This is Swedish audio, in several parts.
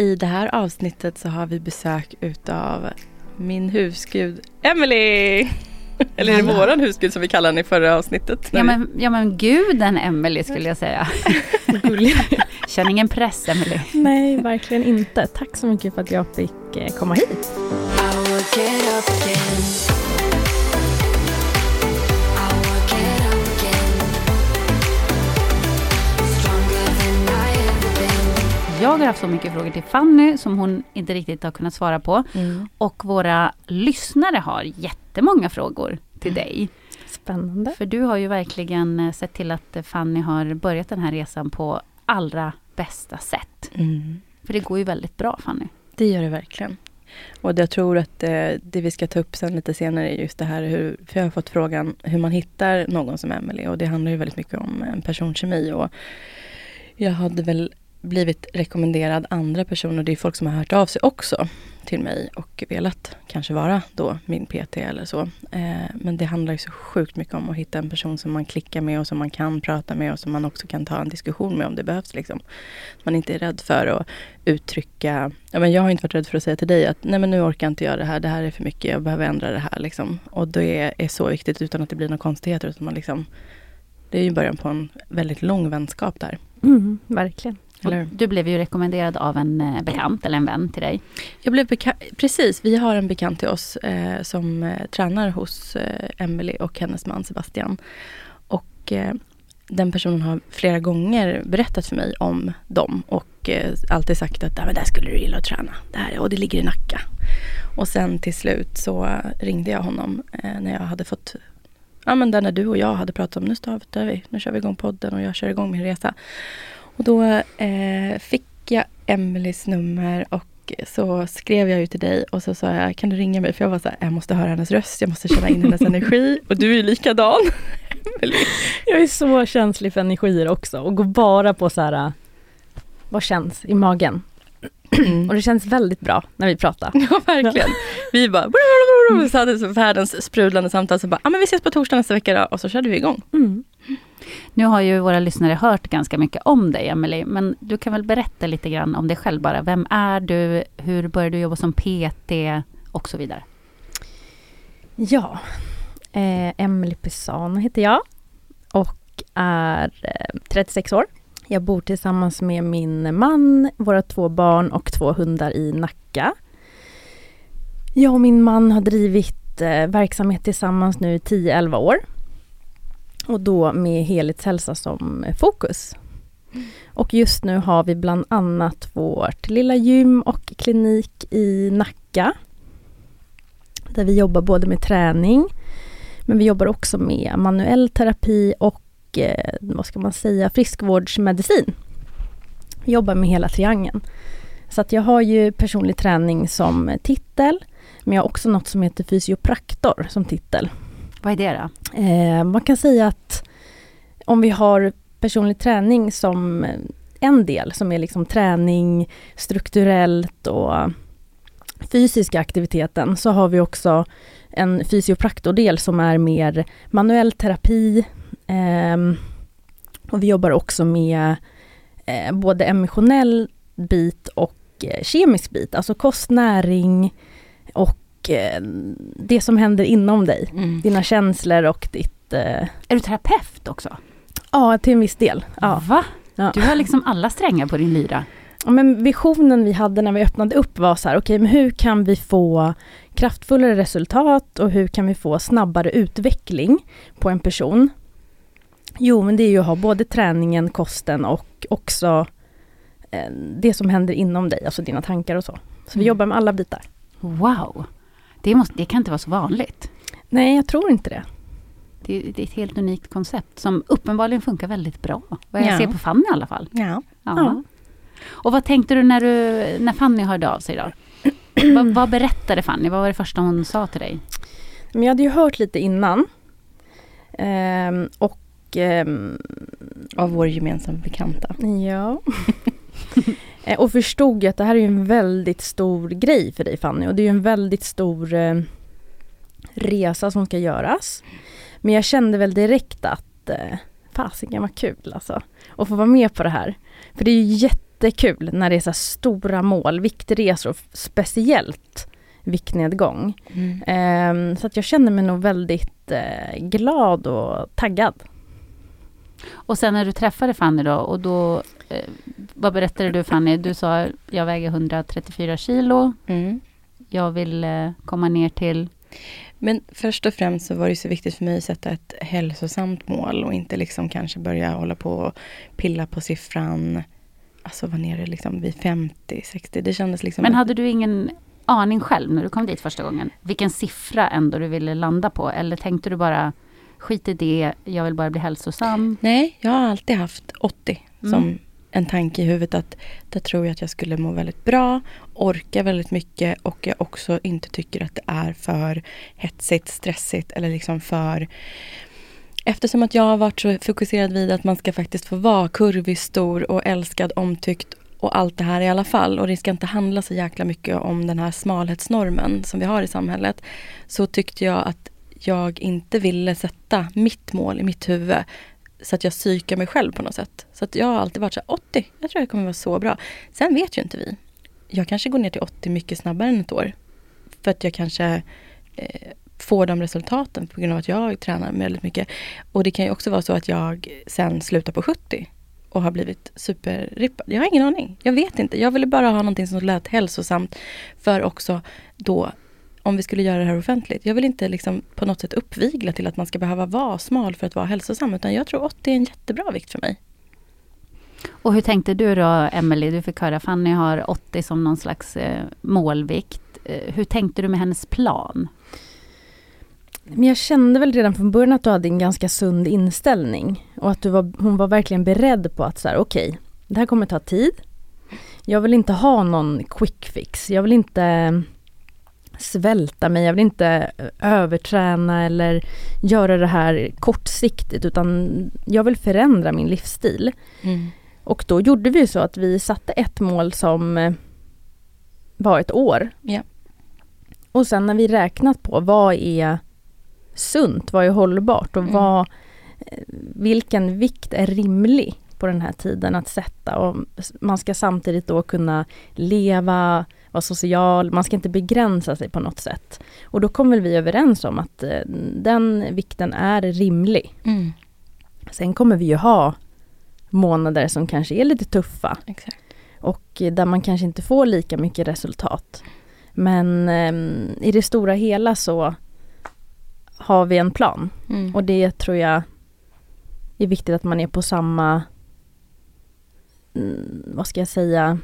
I det här avsnittet så har vi besök utav min husgud Emily. Eller är det våran husgud som vi kallade henne i förra avsnittet? Ja men, ja men guden Emily skulle jag säga. Känn ingen press Emily. Nej, verkligen inte. Tack så mycket för att jag fick eh, komma hit. Jag har haft så mycket frågor till Fanny som hon inte riktigt har kunnat svara på. Mm. Och våra lyssnare har jättemånga frågor till dig. Spännande. För du har ju verkligen eh, sett till att Fanny har börjat den här resan på allra bästa sätt. Mm. För det går ju väldigt bra Fanny. Det gör det verkligen. Och jag tror att eh, det vi ska ta upp sen lite senare är just det här hur, för jag har fått frågan hur man hittar någon som Emily och det handlar ju väldigt mycket om en personkemi och jag hade väl blivit rekommenderad andra personer, det är folk som har hört av sig också till mig och velat kanske vara då min PT eller så. Eh, men det handlar ju så sjukt mycket om att hitta en person som man klickar med och som man kan prata med och som man också kan ta en diskussion med om det behövs. Liksom. Man inte är rädd för att uttrycka, ja, men jag har inte varit rädd för att säga till dig att nej men nu orkar inte jag det här, det här är för mycket, jag behöver ändra det här. Liksom. Och det är så viktigt utan att det blir några konstigheter. Utan man liksom, det är ju början på en väldigt lång vänskap där. Mm, verkligen. Du blev ju rekommenderad av en eh, bekant eller en vän till dig. Jag blev precis, vi har en bekant till oss eh, som eh, tränar hos eh, Emily och hennes man Sebastian. Och eh, den personen har flera gånger berättat för mig om dem och eh, alltid sagt att men där skulle du gilla att träna. Där, och det ligger i Nacka. Och sen till slut så ringde jag honom eh, när jag hade fått Ja men där när du och jag hade pratat om nu startar vi, nu kör vi igång podden och jag kör igång min resa. Och då eh, fick jag Emelies nummer och så skrev jag ju till dig och så sa jag, kan du ringa mig? För jag var så här, jag måste höra hennes röst, jag måste känna in hennes energi. Och du är ju likadan. Jag är så känslig för energier också och går bara på så här, vad känns i magen? Och det känns väldigt bra när vi pratar. Ja, verkligen. Vi bara, så hade så världens sprudlande samtal. Så bara, ja men vi ses på torsdag nästa vecka då. Och så körde vi igång. Mm. Nu har ju våra lyssnare hört ganska mycket om dig, Emily, men du kan väl berätta lite grann om dig själv bara. Vem är du? Hur började du jobba som PT? Och så vidare. Ja, eh, Emily Pisano heter jag och är eh, 36 år. Jag bor tillsammans med min man, våra två barn och två hundar i Nacka. Jag och min man har drivit eh, verksamhet tillsammans nu i 10-11 år. Och då med helhetshälsa som fokus. Och just nu har vi bland annat vårt lilla gym och klinik i Nacka. Där vi jobbar både med träning, men vi jobbar också med manuell terapi och eh, vad ska man säga, friskvårdsmedicin. Vi jobbar med hela triangeln. Så att jag har ju personlig träning som titel, men jag har också något som heter fysiopraktor som titel. Vad är det då? Eh, man kan säga att om vi har personlig träning som en del som är liksom träning, strukturellt och fysiska aktiviteten så har vi också en fysiopraktordel som är mer manuell terapi. Eh, och vi jobbar också med eh, både emotionell bit och eh, kemisk bit, alltså kost, näring och eh, det som händer inom dig. Mm. Dina känslor och ditt... Eh, Är du terapeut också? ja, till en viss del. Ja. Va? Ja. Du har liksom alla strängar på din lyra. Ja, Men visionen vi hade när vi öppnade upp var så här, okej, men hur kan vi få kraftfullare resultat och hur kan vi få snabbare utveckling på en person? Jo, men det är ju att ha både träningen, kosten och också eh, det som händer inom dig, alltså dina tankar och så. Så vi Mm. jobbar med alla bitar. Wow! Det, måste, det kan inte vara så vanligt. Nej, jag tror inte det. Det, det är ett helt unikt koncept som uppenbarligen funkar väldigt bra. Vad jag Ja. ser på Fanny i alla fall. Ja. Ja. Ja. Och vad tänkte du när, du när Fanny hörde av sig då? Vad, vad berättade Fanny? Vad var det första hon sa till dig? Men jag hade ju hört lite innan. Ehm, och ehm, Av vår gemensamma bekanta. Ja. Eh, och förstod ju att det här är en väldigt stor grej för dig Fanny och det är ju en väldigt stor eh, resa som ska göras. Men jag kände väl direkt att eh, fasiken vad kul alltså. Att få vara med på det här. För det är ju jättekul när det är så stora mål, viktresor, speciellt viktnedgång. Mm. Ehm, så att jag känner mig nog väldigt eh, glad och taggad. Och sen när du träffade Fanny då, och då eh, vad berättade du Fanny? Du sa, jag väger 134 kilo, Mm. jag vill eh, komma ner till... Men först och främst så var det så viktigt för mig att sätta ett hälsosamt mål och inte liksom kanske börja hålla på och pilla på siffran. Alltså vara nere liksom vid 50, 60. Det kändes liksom... Men hade du ingen aning själv när du kom dit första gången? Vilken siffra ändå du ville landa på? Eller tänkte du bara, skit i det, jag vill bara bli hälsosam? Nej, jag har alltid haft 80 Mm. som en tanke i huvudet att där tror jag att jag skulle må väldigt bra, orka väldigt mycket och jag också inte tycker att det är för hetsigt, stressigt eller liksom för Eftersom att jag har varit så fokuserad vid att man ska faktiskt få vara kurvig, stor och älskad, omtyckt och allt det här i alla fall. Och det ska inte handla så jäkla mycket om den här smalhetsnormen som vi har i samhället. Så tyckte jag att jag inte ville sätta mitt mål i mitt huvud så att jag psykar mig själv på något sätt. Så att jag har alltid varit så här, 80, jag tror det kommer vara så bra. Sen vet ju inte vi. Jag kanske går ner till 80 mycket snabbare än ett år. För att jag kanske eh, får de resultaten på grund av att jag tränar väldigt mycket. Och det kan ju också vara så att jag sen slutar på 70 och har blivit superrippad. Jag har ingen aning. Jag vet inte. Jag ville bara ha någonting som lät hälsosamt för också då om vi skulle göra det här offentligt. Jag vill inte liksom på något sätt uppvigla till att man ska behöva vara smal för att vara hälsosam. Utan jag tror 80 är en jättebra vikt för mig. Och hur tänkte du då, Emelie? Du fick höra Fanny har 80 som någon slags eh, målvikt. Eh, hur tänkte du med hennes plan? Men jag kände väl redan från början att du hade en ganska sund inställning. Och att du var, hon var verkligen beredd på att så här, okej, det här kommer ta tid. Jag vill inte ha någon quick fix. Jag vill inte svälta mig, jag vill inte överträna eller göra det här kortsiktigt utan jag vill förändra min livsstil. Och då gjorde vi så att vi satte ett mål som eh, var ett år. Ja. Och sen när vi räknat på vad är sunt, vad är hållbart och Mm. vad, eh, vilken vikt är rimlig på den här tiden att sätta. Och man ska samtidigt då kunna leva, vara social, man ska inte begränsa sig på något sätt. Och då kom väl vi överens om att eh, den vikten är rimlig. Mm. Sen kommer vi ju ha månader som kanske är lite tuffa Exakt. och där man kanske inte får lika mycket resultat. Men ehm, i det stora hela så har vi en plan Mm. och det tror jag är viktigt att man är på samma, mm, vad ska jag säga,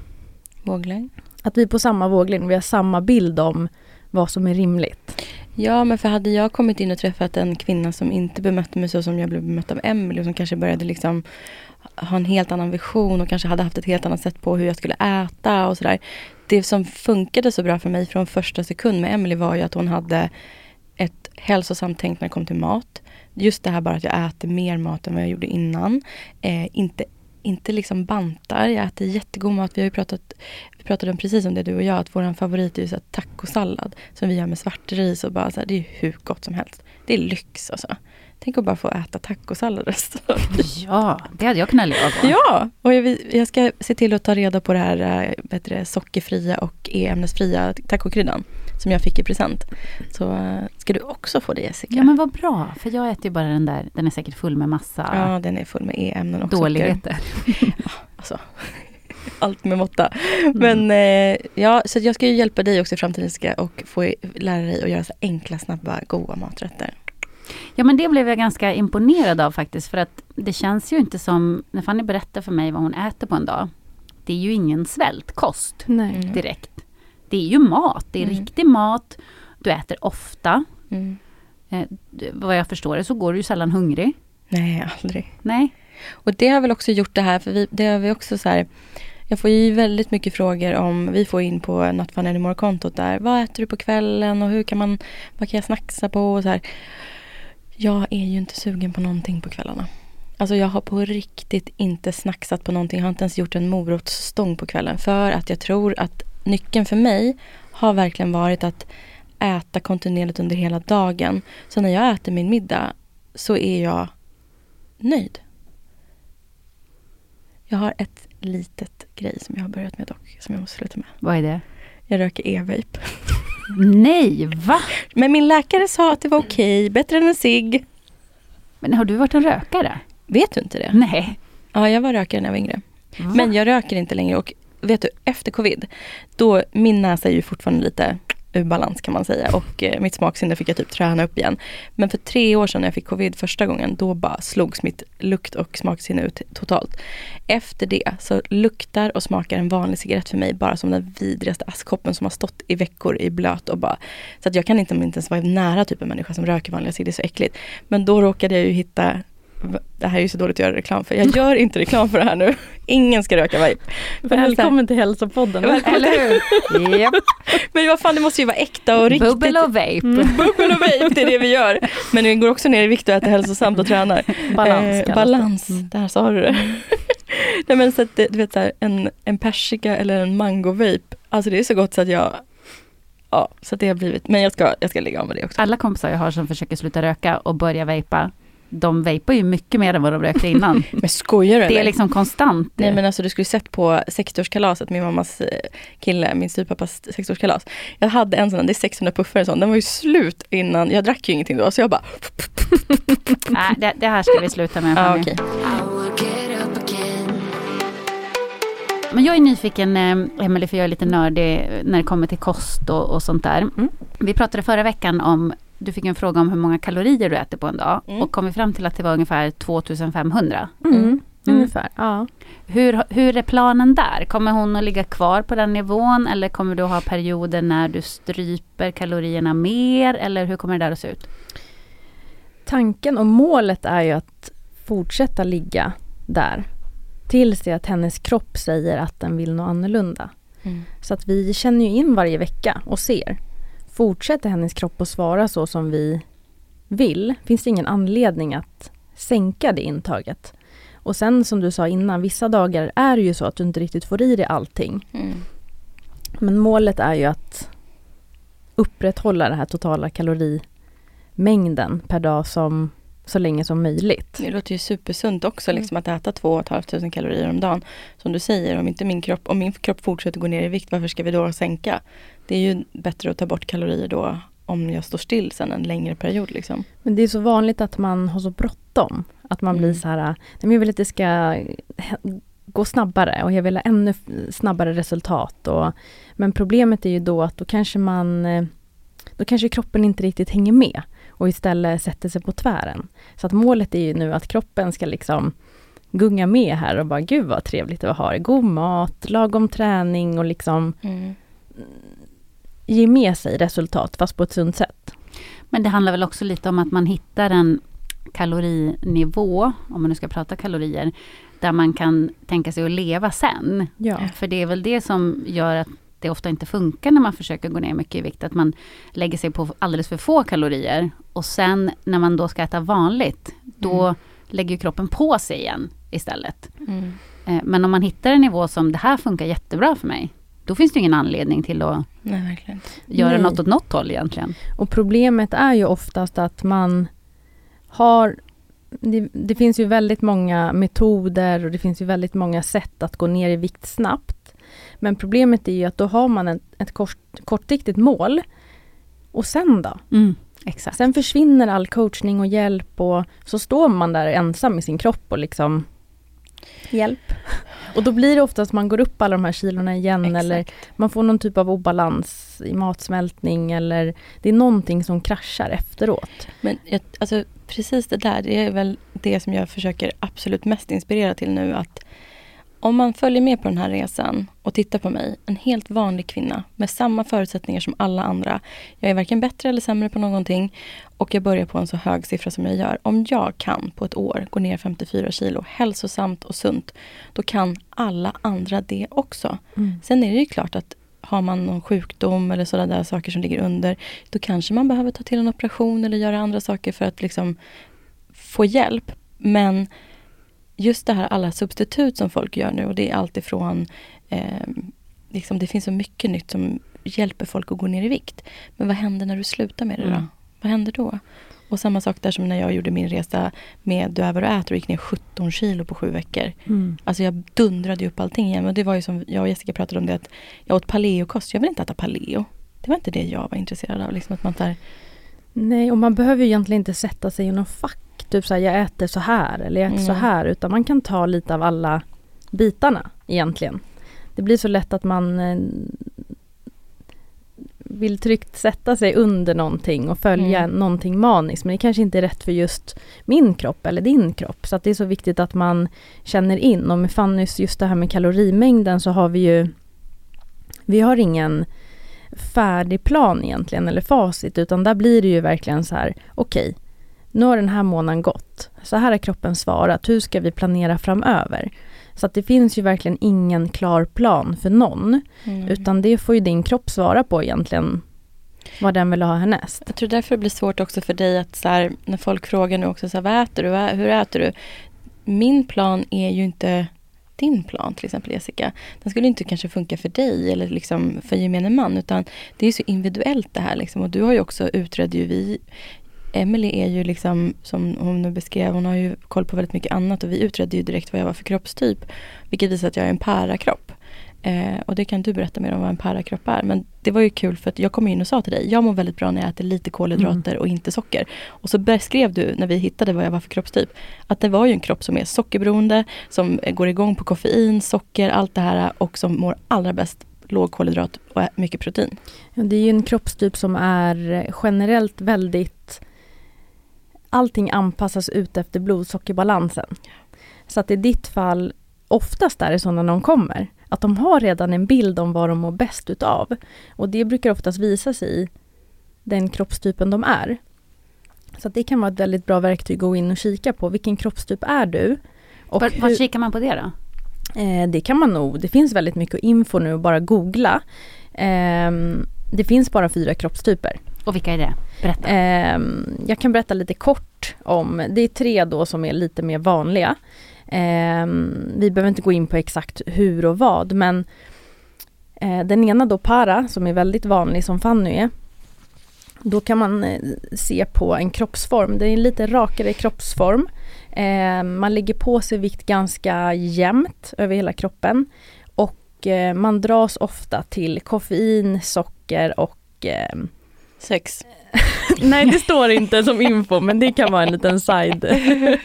Våglängd. att vi är på samma våglängd, vi har samma bild om vad som är rimligt. Ja, men för hade jag kommit in och träffat en kvinna som inte bemötte mig så som jag blev bemött av Emelie, som kanske började liksom ha en helt annan vision och kanske hade haft ett helt annat sätt på hur jag skulle äta och sådär. Det som funkade så bra för mig från första sekund med Emelie var ju att hon hade ett hälsosamt tänk när det kommer till mat. Just det här bara att jag äter mer mat än vad jag gjorde innan. Eh, inte inte liksom bantar. Jag äter jättegod mat. Vi har ju pratat, vi pratade om precis om det du och jag, att vår favorit är ju så här tacosallad. Som vi gör med svartris och bara så här, det är hur gott som helst. Det är lyx alltså. Tänk att bara få äta tacosallad resten av. Ja, det hade jag kunnat leva på. Ja, och jag, jag ska se till att ta reda på det här du, det, sockerfria och e-ämnesfria tacokryddan som jag fick i present. Så äh, ska du också få det Jessica. Ja men vad bra, för jag äter ju bara den där, den är säkert full med massa Ja, den är full med e-ämnen och dåligheter. Alltså, allt med måtta. Men eh, ja, så jag ska ju hjälpa dig också i framtiden ska, och få lära dig att göra så enkla, snabba, goda maträtter. Ja men det blev jag ganska imponerad av faktiskt för att det känns ju inte som, när Fanny berättar för mig vad hon äter på en dag. Det är ju ingen svältkost Nej. Mm. direkt. Det är ju mat, det är Mm. riktig mat. Du äter ofta. Mm. Eh, vad jag förstår det så går du ju sällan hungrig. Nej, aldrig. Nej. Och det har väl också gjort det här, för vi, det har vi också så här, jag får ju väldigt mycket frågor om, vi får in på Not Fun Anymore-kontot där, vad äter du på kvällen och hur kan man, vad kan jag snacksa på och så här. Jag är ju inte sugen på någonting på kvällarna. Alltså jag har på riktigt inte snacksat på någonting, jag har inte ens gjort en morotsstång på kvällen. För att jag tror att nyckeln för mig har verkligen varit att äta kontinuerligt under hela dagen. Så när jag äter min middag så är jag nöjd. Jag har ett litet grej som jag har börjat med dock, som jag måste sluta med. Vad är det? Jag röker e-vape. Nej, va? Men min läkare sa att det var okej, bättre än en cigg. Men har du varit en rökare? Vet du inte det? Nej. Ja, jag var rökare när jag var yngre. Va? Men jag röker inte längre och vet du, efter covid, då min näsa är ju fortfarande lite ur balans kan man säga och eh, mitt smaksinne fick jag typ träna upp igen. Men för tre år sedan när jag fick covid första gången, då bara slogs mitt lukt och smaksinne ut totalt. Efter det så luktar och smakar en vanlig cigarett för mig bara som den vidrigaste askkoppen som har stått i veckor i blöt och bara Så att jag kan inte, inte ens vara nära typ en människa som röker vanliga cigaretter, det är så äckligt. Men då råkade jag ju hitta det här är ju så dåligt att göra reklam för. Jag gör inte reklam för det här nu. Ingen ska röka vape. Välkommen till hälsopodden. Eller hur? Japp. Men vad fan, det måste ju vara äkta och riktigt. Bubbel och vape. Bubbel och vape, det är det vi gör. Men vi går också ner i vikt och äter hälsosamt och tränar. Balans Eh, balans, det. Mm. där sa du det. Nej men så att du vet så här, en, en persika eller en mango vape, alltså det är så gott så att jag Ja, så det har blivit, men jag ska, jag ska lägga av med det också. Alla kompisar jag har som försöker sluta röka och börja vejpa, de vejpar ju mycket mer än vad de rökte innan. Men skojar du Det eller? är liksom konstant. Nej men alltså du skulle sett på 60-årskalaset, min mammas eh, kille, min styvpappas 60-årskalas. Jag hade en sån, det är 600 puffar och sån, den var ju slut innan, jag drack ju ingenting då så jag bara Nej, det, det här ska vi sluta med. Ja okej. Men jag är nyfiken, eh, Emelie, för jag är lite nördig när det kommer till kost och, och sånt där. Mm. Vi pratade förra veckan om, du fick en fråga om hur många kalorier du äter på en dag. Mm. Och kom vi fram till att det var ungefär 2500. Mm. Mm. Ungefär, ja. Hur, hur är planen där? Kommer hon att ligga kvar på den nivån? Eller kommer du att ha perioder när du stryper kalorierna mer? Eller hur kommer det där att se ut? Tanken och målet är ju att fortsätta ligga där. Tills det att hennes kropp säger att den vill något annorlunda. Mm. Så att vi känner ju in varje vecka och ser. Fortsätter hennes kropp att svara så som vi vill, finns det ingen anledning att sänka det intaget. Och sen som du sa innan, vissa dagar är det ju så att du inte riktigt får i dig allting. Mm. Men målet är ju att upprätthålla den här totala kalorimängden per dag som så länge som möjligt. Det låter ju supersunt också Mm. liksom, att äta 2 500 kalorier om dagen. Som du säger, om inte min kropp, om min kropp fortsätter gå ner i vikt, varför ska vi då sänka? Det är ju bättre att ta bort kalorier då om jag står still sen en längre period liksom. Men det är så vanligt att man har så bråttom. Att man blir Mm. så här, nej jag vill att det ska gå snabbare och jag vill ha ännu snabbare resultat. Och, men problemet är ju då att då kanske man, eh, då kanske kroppen inte riktigt hänger med och istället sätter sig på tvären. Så att målet är ju nu att kroppen ska liksom gunga med här och bara gud vad trevligt det var. God mat, lagom träning och liksom ge med sig resultat fast på ett sunt sätt. Men det handlar väl också lite om att man hittar en kalorinivå, om man nu ska prata kalorier, där man kan tänka sig att leva sen. Ja. För det är väl det som gör att det ofta inte funkar när man försöker gå ner mycket i vikt. Att man lägger sig på alldeles för få kalorier. Och sen när man då ska äta vanligt, då lägger ju kroppen på sig igen istället. Mm. Eh, men om man hittar en nivå som det här funkar jättebra för mig, då finns det ingen anledning till att Nej, göra Nej. något åt något håll egentligen. Och problemet är ju oftast att man har det, det finns ju väldigt många metoder och det finns ju väldigt många sätt att gå ner i vikt snabbt. Men problemet är ju att då har man ett, ett kort, kortsiktigt mål. Och sen då? Mm. Sen försvinner all coachning och hjälp och så står man där ensam i sin kropp och liksom Hjälp. Och då blir det ofta att man går upp alla de här kilorna igen eller man får någon typ av obalans i matsmältning eller det är någonting som kraschar efteråt. Men jag, alltså, precis det där, det är väl det som jag försöker absolut mest inspirera till nu. Att om man följer med på den här resan och tittar på mig, en helt vanlig kvinna med samma förutsättningar som alla andra. Jag är varken bättre eller sämre på någonting och jag börjar på en så hög siffra som jag gör. Om jag kan på ett år gå ner 54 kilo hälsosamt och sunt, då kan alla andra det också. Sen är det ju klart att har man någon sjukdom eller sådana där saker som ligger under, då kanske man behöver ta till en operation eller göra andra saker för att liksom få hjälp. Men just det här alla substitut som folk gör nu och det är allt ifrån eh, liksom det finns så mycket nytt som hjälper folk att gå ner i vikt. Men vad händer när du slutar med det då? Mm. Vad händer då? Och samma sak där som när jag gjorde min resa med Du är vad du äter och gick ner 17 kilo på sju veckor. Alltså jag dundrade upp allting igen. Och det var ju som jag och Jessica pratade om det att jag åt paleokost. Jag vill inte äta paleo. Det var inte det jag var intresserad av. Liksom att man tar, Nej, och man behöver ju egentligen inte sätta sig i någon fack. Typ så här, jag äter så här eller jag äter så Mm. här. Utan man kan ta lite av alla bitarna egentligen. Det blir så lätt att man eh, vill tryggt sätta sig under någonting och följa Mm. någonting maniskt. Men det kanske inte är rätt för just min kropp eller din kropp. Så det är så viktigt att man känner in. Och med Fannys, just det här med kalorimängden så har vi ju Vi har ingen färdig plan egentligen eller facit utan där blir det ju verkligen så här okej nu har den här månaden gått. Så här har kroppen svarat. Hur ska vi planera framöver? Så att det finns ju verkligen ingen klar plan för någon. Mm. Utan det får ju din kropp svara på egentligen. Vad den vill ha härnäst. Jag tror därför det blir svårt också för dig att så här, när folk frågar nu också så här, vad äter du? Hur äter du? Min plan är ju inte din plan till exempel Jessica. Den skulle inte kanske funka för dig eller liksom för gemene man utan det är så individuellt det här liksom. Och du har ju också utrett ju vi Emily är ju liksom, som hon nu beskrev, hon har ju koll på väldigt mycket annat och vi utredde ju direkt vad jag var för kroppstyp. Vilket visar att jag är en pärakropp. Eh, och det kan du berätta mer om vad en pärakropp är. Men det var ju kul för att jag kom in och sa till dig, jag mår väldigt bra när jag äter lite kolhydrater och inte socker. Och så beskrev du när vi hittade vad jag var för kroppstyp, att det var ju en kropp som är sockerberoende, som går igång på koffein, socker, allt det här och som mår allra bäst låg kolhydrat och mycket protein. Det är ju en kroppstyp som är generellt väldigt Allting anpassas ut efter blodsockerbalansen. Så att i ditt fall, oftast är det så när de kommer, att de har redan en bild om vad de mår bäst utav. Och det brukar oftast visa sig i den kroppstypen de är. Så att det kan vara ett väldigt bra verktyg att gå in och kika på. Vilken kroppstyp är du? Och Var, var hur- kikar man på det då? Eh, det kan man nog. Det finns väldigt mycket info nu bara googla. Ehm, det finns bara fyra kroppstyper. Och vilka är det? Berätta. Eh, jag kan berätta lite kort om, det är tre då som är lite mer vanliga. Eh, vi behöver inte gå in på exakt hur och vad men eh, den ena då para som är väldigt vanlig som Fanny är. Då kan man eh, se på en kroppsform, det är en lite rakare kroppsform. Ehm, man lägger på sig vikt ganska jämnt över hela kroppen. Och eh, man dras ofta till koffein, socker och ehm, Sex. Nej, det står inte som info, men det kan vara en liten side.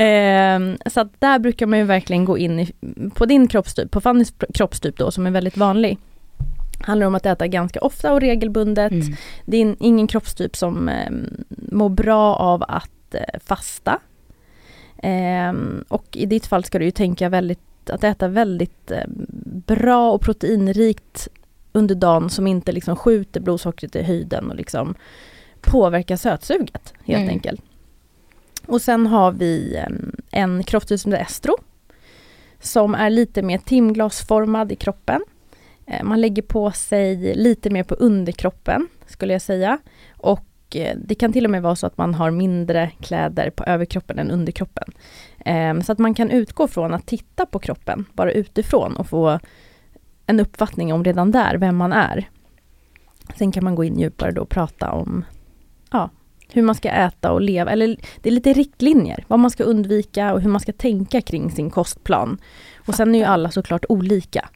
Ehm, så att där brukar man ju verkligen gå in i, på din kroppstyp, på Fannys kroppstyp då, som är väldigt vanlig. Handlar om att äta ganska ofta och regelbundet. Mm. Det är in, ingen kroppstyp som eh, mår bra av att eh, fasta. Ehm, och i ditt fall ska du ju tänka väldigt, att äta väldigt eh, bra och proteinrikt under dagen som inte liksom skjuter blodsockret i höjden och liksom påverkar sötsuget helt Mm. enkelt. Och sen har vi en kroppstyp som heter estro. Som är lite mer timglasformad i kroppen. Eh, Man lägger på sig lite mer på underkroppen skulle jag säga. Och eh, det kan till och med vara så att man har mindre kläder på överkroppen än underkroppen. Så att man kan utgå från att titta på kroppen bara utifrån och få en uppfattning om redan där vem man är. Sen kan man gå in djupare då och prata om ja, hur man ska äta och leva, eller det är lite riktlinjer, vad man ska undvika och hur man ska tänka kring sin kostplan. Och sen är ju alla såklart olika.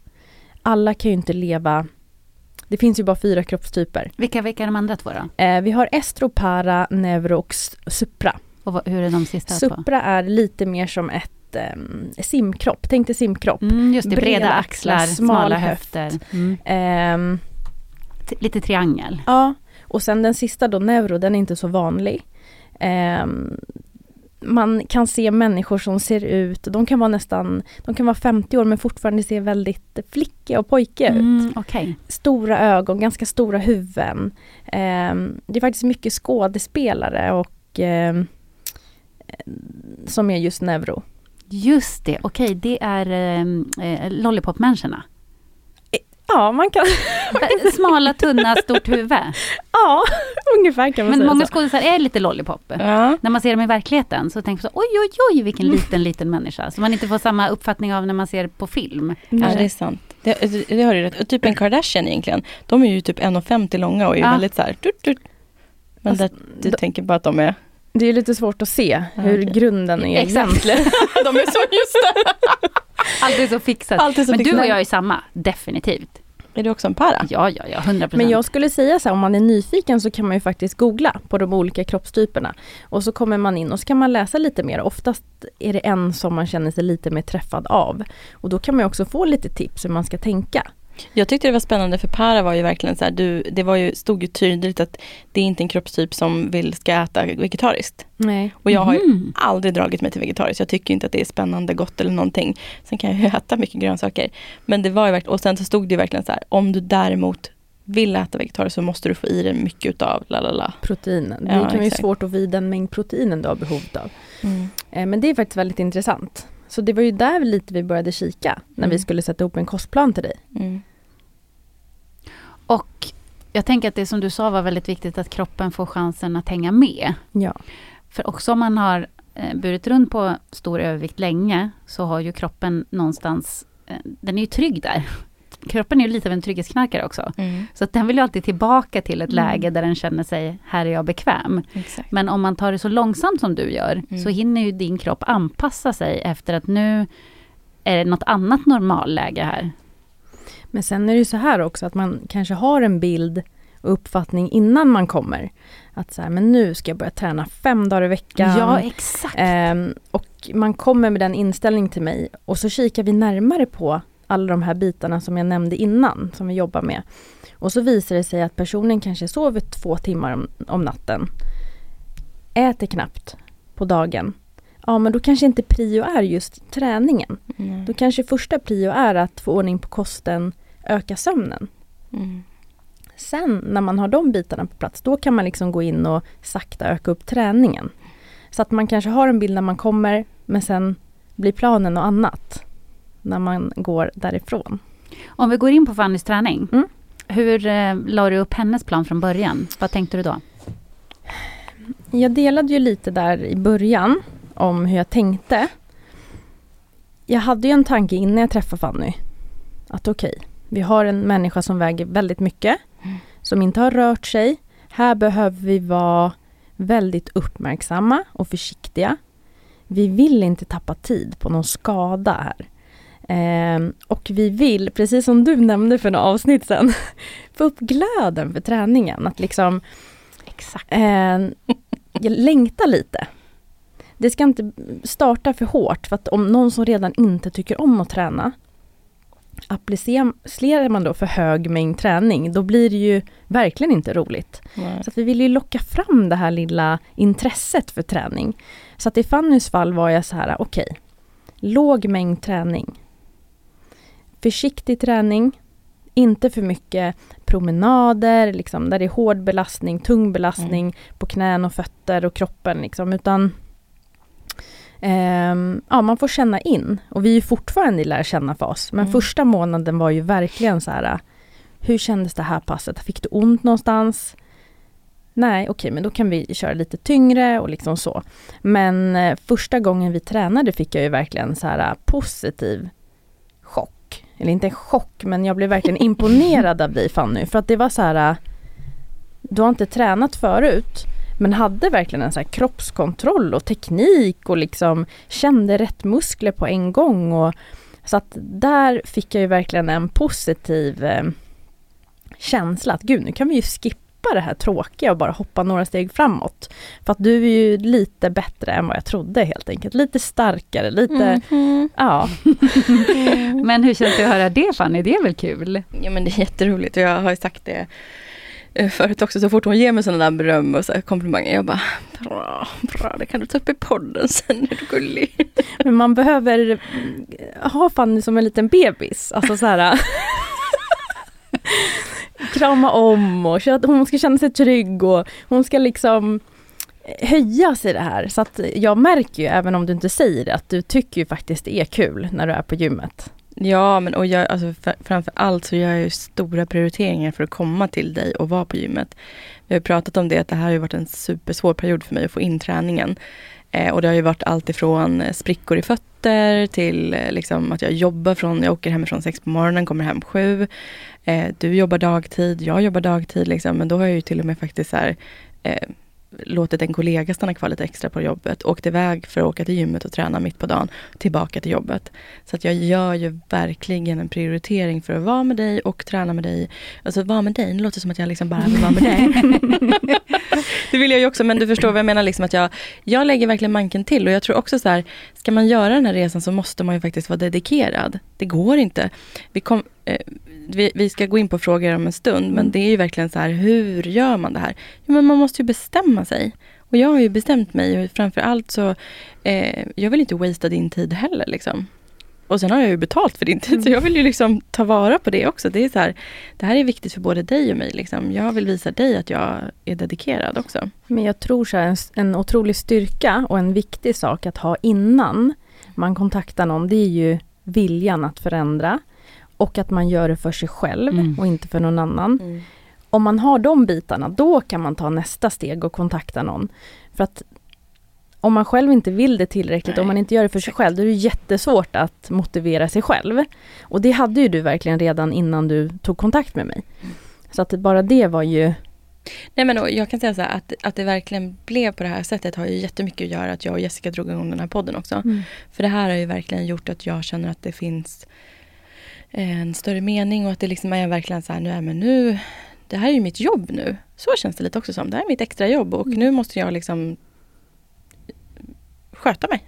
Alla kan ju inte leva det finns ju bara fyra kroppstyper. Vilka, vilka är de andra två då? Eh, vi har estro, para, neuro och supra. Och vad, hur är de sista supra två? är lite mer som ett eh, simkropp, tänk dig simkropp. Mm, just det, breda, breda axlar, smala, smala höfter. Mm. Eh, lite triangel. Ja, och sen den sista då, neuro, den är inte så vanlig. Eh, man kan se människor som ser ut, de kan vara nästan, de kan vara 50 år men fortfarande se väldigt flickiga och pojkiga ut. Mm, okay. Stora ögon, ganska stora huvuden. Eh, det är faktiskt mycket skådespelare och eh, som är just neuro. Just det, okej okay, det är eh, lollipop-människorna. Ja, man kan... Smala, tunna, stort huvud. Ja, ungefär kan man Men säga många skådespelare är lite lollipop. Ja. När man ser dem i verkligheten så tänker man så, oj, oj, oj, vilken liten, liten människa. Så man inte får samma uppfattning av när man ser på film. Ja, det är sant. Det, det har du rätt. Och typ en Kardashian egentligen. De är ju typ 1,50 långa och är Ja. väldigt så här... Tut, tut. Men Alltså, det, du då- tänker bara att de är... Det är lite svårt att se hur grunden är Exakt. de är så just det. Allt är så fixat. Alltid så Men du fixat. och jag är samma, definitivt. Är du också en para? Ja, ja, ja, 100 procent. Men jag skulle säga så här, om man är nyfiken så kan man ju faktiskt googla på de olika kroppstyperna. Och så kommer man in och så kan man läsa lite mer. Oftast är det en som man känner sig lite mer träffad av. Och då kan man ju också få lite tips hur man ska tänka. Jag tyckte det var spännande för para var ju verkligen så här, du, det var ju, stod ju tydligt att det är inte en kroppstyp som vill ska äta vegetariskt. Nej. Och jag har ju Mhm. aldrig dragit mig till vegetariskt. Jag tycker inte att det är spännande, gott eller någonting. Sen kan jag ju äta mycket grönsaker. Men det var ju verkligen, och sen så stod det ju verkligen så här, om du däremot vill äta vegetariskt så måste du få i dig mycket utav la la la. Proteinen. Det Ja, kan ju exakt. svårt att få i den mängd proteinen du har behov av. Mm. Eh, Men det är faktiskt väldigt intressant. Så det var ju där lite vi började kika när vi Mm. skulle sätta ihop en kostplan till dig. Mm. Och jag tänker att det som du sa var väldigt viktigt att kroppen får chansen att hänga med. Ja. För också om man har eh, burit runt på stor övervikt länge så har ju kroppen någonstans, eh, den är ju trygg där. Kroppen är ju lite av en trygghetsknarkare också. Mm. Så att den vill ju alltid tillbaka till ett Mm. läge där den känner sig, här är jag bekväm. Exakt. Men om man tar det så långsamt som du gör, Mm. så hinner ju din kropp anpassa sig efter att nu är det något annat normalläge här. Men sen är det ju så här också att man kanske har en bild och uppfattning innan man kommer. Att så här, men nu ska jag börja träna fem dagar i veckan. Ja, exakt. Ehm, och man kommer med den inställning till mig och så kikar vi närmare på alla de här bitarna som jag nämnde innan, som vi jobbar med. Och så visar det sig att personen kanske sover två timmar om, om natten, äter knappt på dagen. Ja, men då kanske inte prio är just träningen. Mm. Då kanske första prio är att få ordning på kosten, öka sömnen. Mm. Sen när man har de bitarna på plats, då kan man liksom gå in och sakta öka upp träningen. Så att man kanske har en bild när man kommer, men sen blir planen något annat när man går därifrån. Om vi går in på Fannys träning. Mm. Hur eh, la du upp hennes plan från början? Vad tänkte du då? Jag delade ju lite där i början om hur jag tänkte. Jag hade ju en tanke innan jag träffade Fanny. Att okej, vi har en människa som väger väldigt mycket. Mm. Som inte har rört sig. Här behöver vi vara väldigt uppmärksamma och försiktiga. Vi vill inte tappa tid på någon skada här. Ehm, och vi vill, precis som du nämnde för några avsnitt sedan, få upp glöden för träningen. Att liksom Exakt. Eh, jag längtar lite. Det ska inte starta för hårt för att om någon som redan inte tycker om att träna applicerar man då för hög mängd träning då blir det ju verkligen inte roligt. Nej. Så vi vill ju locka fram det här lilla intresset för träning. Så att i Fannys fall var jag så här, okej, låg mängd träning. Försiktig träning, inte för mycket promenader, liksom, där det är hård belastning, tung belastning på knän och fötter och kroppen. Liksom, utan ehm, ja, man får känna in. Och vi är fortfarande i lära känna-fas. Men Mm. första månaden var ju verkligen så här, hur kändes det här passet? Fick du ont någonstans? nej okej men då kan vi köra lite tyngre och liksom så. Men eh, första gången vi tränade fick jag ju verkligen så här eh, positiv. Eller inte en chock men jag blev verkligen imponerad av dig Fanny för att det var så här äh, du har inte tränat förut men hade verkligen en så här kroppskontroll och teknik och liksom kände rätt muskler på en gång. Och, så att där fick jag ju verkligen en positiv eh, känsla att gud nu kan vi ju skippa det här tråkiga och bara hoppa några steg framåt. För att du är ju lite bättre än vad jag trodde helt enkelt. Lite starkare, lite, Mhm. ja. Men hur känns det att höra det Fanny? Det är väl kul? Ja men det är jätteroligt och jag har ju sagt det eh, förut också, så fort hon ger mig sådana där beröm och så komplimanger, jag bara bra, bra, det kan du ta upp i podden sen, är du gullig? Men man behöver mm, ha Fanny som en liten bebis. Alltså så här. krama om och hon ska känna sig trygg och hon ska liksom eh, höjas i det här. Så att jag märker ju, även om du inte säger det, att du tycker ju faktiskt det är kul när du är på gymmet. Ja, men och jag, alltså, framför allt så gör jag ju stora prioriteringar för att komma till dig och vara på gymmet. Vi har pratat om det, att det här har ju varit en supersvår period för mig att få in träningen. Eh, och det har ju varit allt ifrån eh, sprickor i fötter till eh, liksom att jag jobbar från, jag åker hemifrån sex på morgonen, kommer hem sju. Eh, du jobbar dagtid, jag jobbar dagtid liksom, men då har jag ju till och med faktiskt så här, eh, låtit en kollega stanna kvar lite extra på jobbet, åkt iväg för att åka till gymmet och träna mitt på dagen, tillbaka till jobbet. Så att jag gör ju verkligen en prioritering för att vara med dig och träna med dig. Alltså vara med dig, det låter som att jag liksom bara vill vara med dig. det vill jag ju också, men du förstår vad jag menar, liksom att jag, jag lägger verkligen manken till och jag tror också så här, ska man göra den här resan så måste man ju faktiskt vara dedikerad. Det går inte. Vi, kom, eh, vi, vi ska gå in på frågor om en stund, men det är ju verkligen så här, hur gör man det här? Jo, men man måste ju bestämma sig. Och jag har ju bestämt mig och framför allt så, eh, jag vill inte wastea din tid heller liksom. Och sen har jag ju betalt för din tid, så jag vill ju liksom ta vara på det också. Det är så här, det här är viktigt för både dig och mig. Liksom. Jag vill visa dig att jag är dedikerad också. Men jag tror så här, en, en otrolig styrka och en viktig sak att ha innan man kontaktar någon, det är ju viljan att förändra. Och att man gör det för sig själv Mm. och inte för någon annan. Om man har de bitarna, då kan man ta nästa steg och kontakta någon. För att om man själv inte vill det tillräckligt, Nej, om man inte gör det för sig själv, då är det jättesvårt att motivera sig själv. Och det hade ju du verkligen redan innan du tog kontakt med mig. Så att bara det var ju Nej men jag kan säga så här, att, att det verkligen blev på det här sättet har ju jättemycket att göra att jag och Jessica drog igång den här podden också. För det här har ju verkligen gjort att jag känner att det finns en större mening och att det liksom är verkligen så här, nu är men nu, det här är ju mitt jobb nu. Så känns det lite också som. Det här är mitt extra jobb och nu måste jag liksom sköta mig.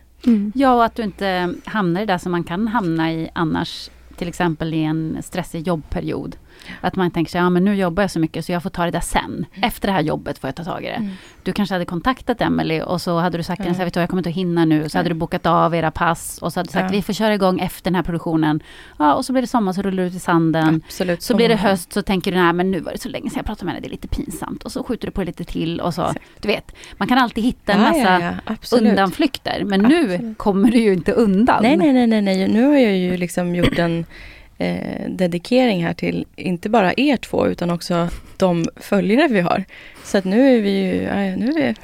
Ja, och att du inte hamnar i det som man kan hamna i annars. Till exempel i en stressig jobbperiod. Att man tänker sig, ja men nu jobbar jag så mycket så jag får ta det där sen. Efter det här jobbet får jag ta tag i det. Du kanske hade kontaktat Emily och så hade du sagt till henne, jag kommer inte att hinna nu. Så hade du bokat av era pass och så hade du sagt, Ja. vi får köra igång efter den här produktionen. Ja, och så blir det sommar så rullar du ut i sanden. Absolut. Så blir det höst så tänker du, nej men nu var det så länge sedan jag pratade med henne, det är lite pinsamt. Och så skjuter du på lite till och så. Exakt. Du vet, man kan alltid hitta en Ja, massa ja, ja, absolut. undanflykter. Men nu Absolut. kommer du ju inte undan. Nej, nej, nej, nej, nej. Nu har jag ju liksom gjort en eh, dedikering här till inte bara er två utan också de följare vi har. Så att nu är vi ju, ja, nu är vi,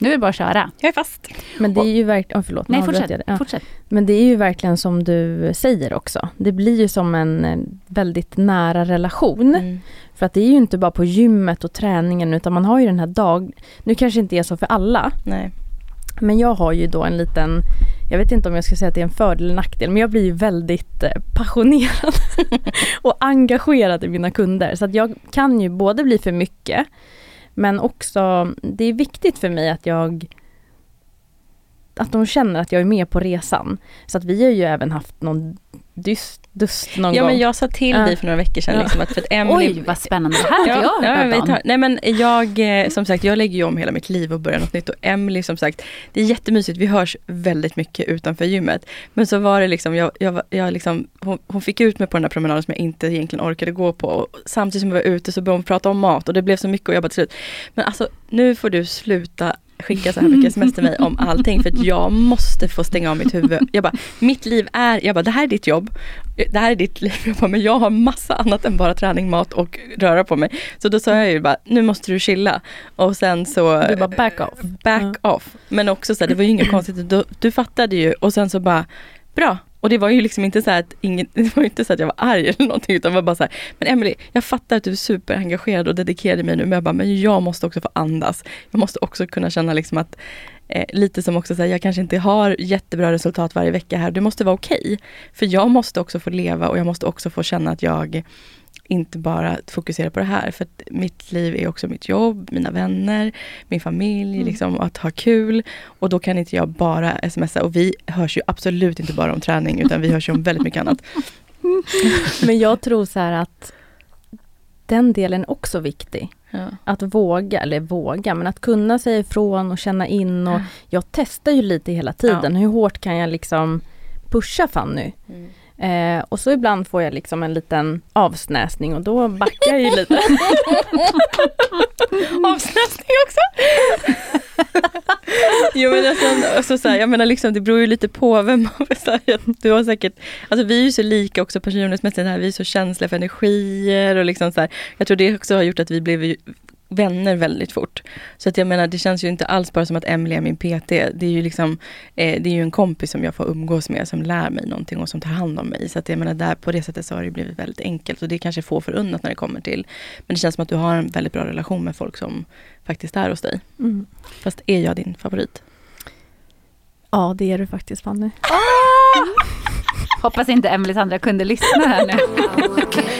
Nu är det bara att köra. jag är fast. Men det är ju verkligen, oh, förlåt, Nej, fortsätt. Ja. fortsätt. Men det är ju verkligen som du säger också. Det blir ju som en eh, väldigt nära relation. Mm. För att det är ju inte bara på gymmet och träningen utan man har ju den här dag... Nu kanske inte är så för alla. Nej. Men jag har ju då en liten... Jag vet inte om jag ska säga att det är en fördel eller nackdel. Men jag blir ju väldigt eh, passionerad. och engagerad i mina kunder. Så att jag kan ju både bli för mycket. Men också, det är viktigt för mig att jag att de känner att jag är med på resan. Så att vi har ju även haft någon dyst, dust någon Ja gång. men jag sa till Ja. dig för några veckor sedan Ja. liksom, att för att Emily Oj, vad spännande. Det här har inte jag ja, tar, Nej men jag, eh, som sagt, jag lägger ju om hela mitt liv och börjar något nytt och Emily som sagt, det är jättemysigt, vi hörs väldigt mycket utanför gymmet. Men så var det liksom, jag, jag, jag liksom hon, hon fick ut mig på den här promenaden som jag inte egentligen orkade gå på. Och samtidigt som jag var ute så började hon prata om mat och det blev så mycket och jag bara till slut, men alltså nu får du sluta skicka så här mycket sms till mig om allting för att jag måste få stänga av mitt huvud. Jag bara, mitt liv är, jag bara det här är ditt jobb, det här är ditt liv. Jag bara, men jag har massa annat än bara träning, mat och röra på mig. Så då sa jag ju bara, nu måste du chilla. Och sen så... Du bara back off. Back mm. off. Men också så här, det var ju inget konstigt, du, du fattade ju och sen så bara, bra, och det var ju liksom inte så att, ingen, det var inte så att jag var arg eller någonting utan det var bara så här, men Emily jag fattar att du är superengagerad och dedikerad i mig nu men jag bara, men jag måste också få andas. Jag måste också kunna känna liksom att eh, lite som också säger jag kanske inte har jättebra resultat varje vecka här, det måste vara okej. Okay. För jag måste också få leva och jag måste också få känna att jag inte bara fokusera på det här. För att mitt liv är också mitt jobb, mina vänner, min familj, mm. liksom, att ha kul. Och då kan inte jag bara smsa. Och vi hörs ju absolut inte bara om träning, utan vi hörs ju om väldigt mycket annat. Men jag tror så här att den delen är också viktig. Ja. Att våga, eller våga, men att kunna säga ifrån och känna in. Och Jag testar ju lite hela tiden. Ja. Hur hårt kan jag liksom pusha Fanny? Mm. Eh, och så ibland får jag liksom en liten avsnäsning och då backar jag ju lite. avsnäsning också? jo men alltså, alltså så här, jag menar liksom det beror ju lite på vem man Du har säkert, alltså vi är ju så lika också personlighetsmässigt här, vi är så känsliga för energier och liksom så här, Jag tror det också har gjort att vi blev vänner väldigt fort. Så att jag menar, det känns ju inte alls bara som att Emily är min PT. Det är ju liksom, eh, det är ju en kompis som jag får umgås med som lär mig någonting och som tar hand om mig. Så att jag menar, där, på det sättet så har det blivit väldigt enkelt. Och det är kanske få förunnat när det kommer till. Men det känns som att du har en väldigt bra relation med folk som faktiskt är hos dig. Mm. Fast är jag din favorit? Ja, det är du faktiskt Fanny. Ah! Hoppas inte Emelies andra kunde lyssna här nu.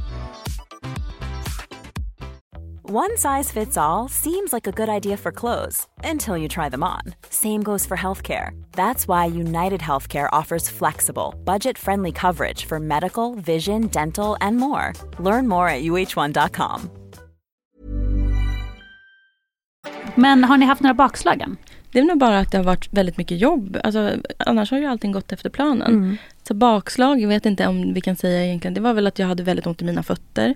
One size fits all seems like a good idea for clothes until you try them on. Same goes for healthcare. That's why United Healthcare offers flexible, budget friendly coverage for medical, vision, dental, and more. Learn more at uh1.com. Men har ni haft några bakslag än? Det är nog bara att det har varit väldigt mycket jobb. Alltså, annars har ju allting gått efter planen. Mm. Så bakslag, jag vet inte om vi kan säga egentligen. Det var väl att jag hade väldigt ont i mina fötter.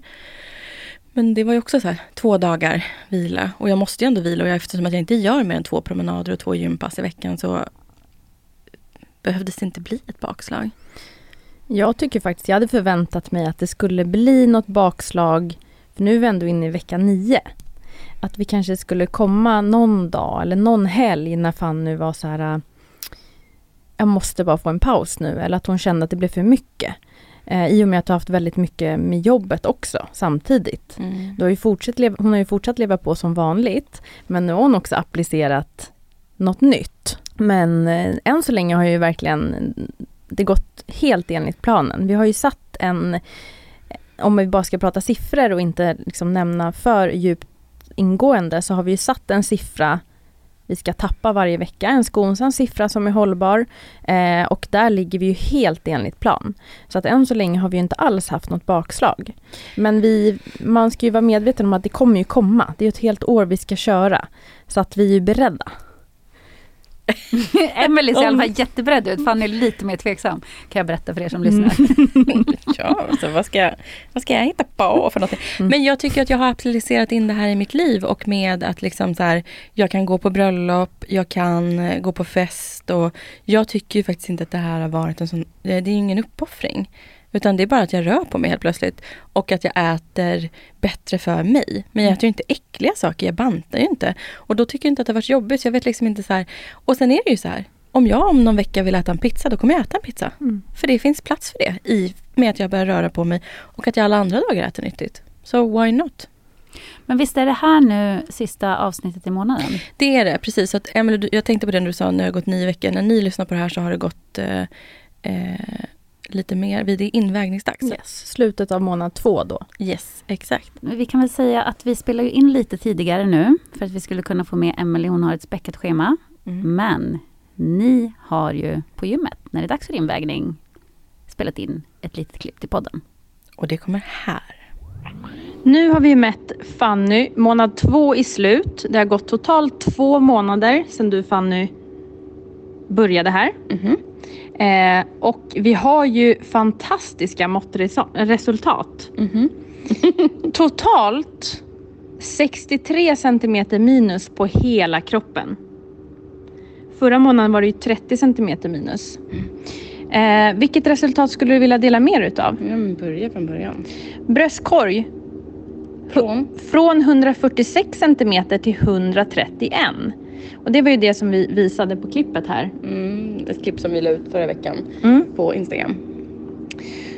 Men det var ju också så här, två dagar vila. Och jag måste ju ändå vila. Och eftersom att jag inte gör mer än två promenader och två gympass i veckan så behövdes det inte bli ett bakslag. Jag tycker faktiskt, jag hade förväntat mig att det skulle bli något bakslag. För nu är vi ändå inne i vecka nio att vi kanske skulle komma någon dag eller någon helg när Fanny var så här äh, jag måste bara få en paus nu eller att hon kände att det blev för mycket. Eh, I och med att du har haft väldigt mycket med jobbet också samtidigt. Mm. Du har ju fortsatt leva, hon har ju fortsatt leva på som vanligt men nu har hon också applicerat något nytt. Men eh, än så länge har ju verkligen det gått helt enligt planen. Vi har ju satt en, om vi bara ska prata siffror och inte liksom nämna för djupt ingående så har vi satt en siffra vi ska tappa varje vecka, en skonsam siffra som är hållbar. Eh, och där ligger vi ju helt enligt plan. Så att än så länge har vi inte alls haft något bakslag. Men vi, man ska ju vara medveten om att det kommer ju komma. Det är ett helt år vi ska köra. Så att vi är beredda. Emelie ser i alla fall jätteberedd ut. Fanny är lite mer tveksam. Kan jag berätta för er som lyssnar. ja, så vad ska, jag, vad ska jag hitta på för någonting? Mm. Men jag tycker att jag har applicerat in det här i mitt liv och med att liksom så här, jag kan gå på bröllop, jag kan eh, gå på fest och jag tycker faktiskt inte att det här har varit en sån, det är ingen uppoffring. Utan det är bara att jag rör på mig helt plötsligt. Och att jag äter bättre för mig. Men jag äter ju inte äckliga saker, jag bantar ju inte. Och då tycker jag inte att det har varit jobbigt. Så jag vet liksom inte så här. Och sen är det ju så här. Om jag om någon vecka vill äta en pizza, då kommer jag äta en pizza. Mm. För det finns plats för det i med att jag börjar röra på mig. Och att jag alla andra dagar äter nyttigt. Så why not? Men visst är det här nu sista avsnittet i månaden? Det är det, precis. Så att, du- jag tänkte på det när du sa när det har gått nio veckor. När ni lyssnar på det här så har det gått eh, eh, lite mer. Det är invägningsdags. Yes. Slutet av månad två då. Yes, exakt. Vi kan väl säga att vi spelar ju in lite tidigare nu för att vi skulle kunna få med Emelie. Hon har ett späckat schema. Mm. Men ni har ju på gymmet, när det är dags för invägning, spelat in ett litet klipp till podden. Och det kommer här. Nu har vi mätt Fanny. Månad två i slut. Det har gått totalt två månader sedan du Fanny började här. Eh, och vi har ju fantastiska måttresultat. Totalt 63 centimeter minus på hela kroppen. Förra månaden var det ju 30 centimeter minus. Eh, vilket resultat skulle du vilja dela mer utav? Ja, men börja från början. Bröstkorg Från? från 146 centimeter till 131. Och det var ju det som vi visade på klippet här. Mm, ett klipp som vi la ut förra veckan Mm. på Instagram.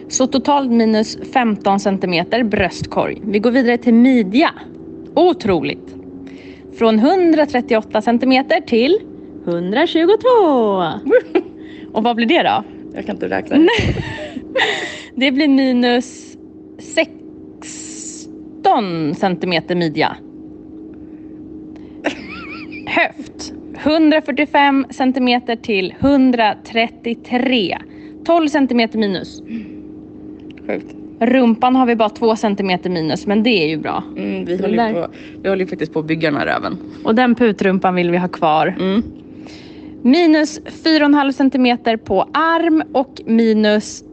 Så totalt minus 15 centimeter bröstkorg. Vi går vidare till midja. Otroligt! Från 138 centimeter till 122. Och vad blir det då? Jag kan inte räkna. Det blir minus 16 centimeter midja. 145 centimeter till 133. 12 centimeter minus. Sjukt. Rumpan har vi bara 2 centimeter minus, men det är ju bra. Mm, vi, håller där- på, vi håller faktiskt på att bygga den här röven. Och den putrumpan vill vi ha kvar. Mm. Minus 4,5 centimeter på arm och minus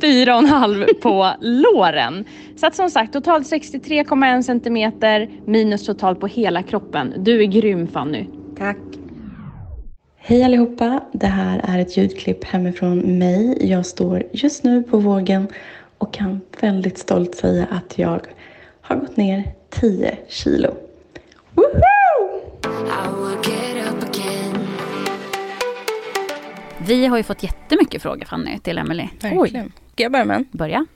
4,5 på låren. Så att som sagt totalt 63,1 centimeter minus totalt på hela kroppen. Du är grym Fanny. Tack. Hej allihopa! Det här är ett ljudklipp hemifrån mig. Jag står just nu på vågen och kan väldigt stolt säga att jag har gått ner 10 kilo. Woho! Vi har ju fått jättemycket frågor Fanny till Emelie. Verkligen. Ska jag börja med en? Börja.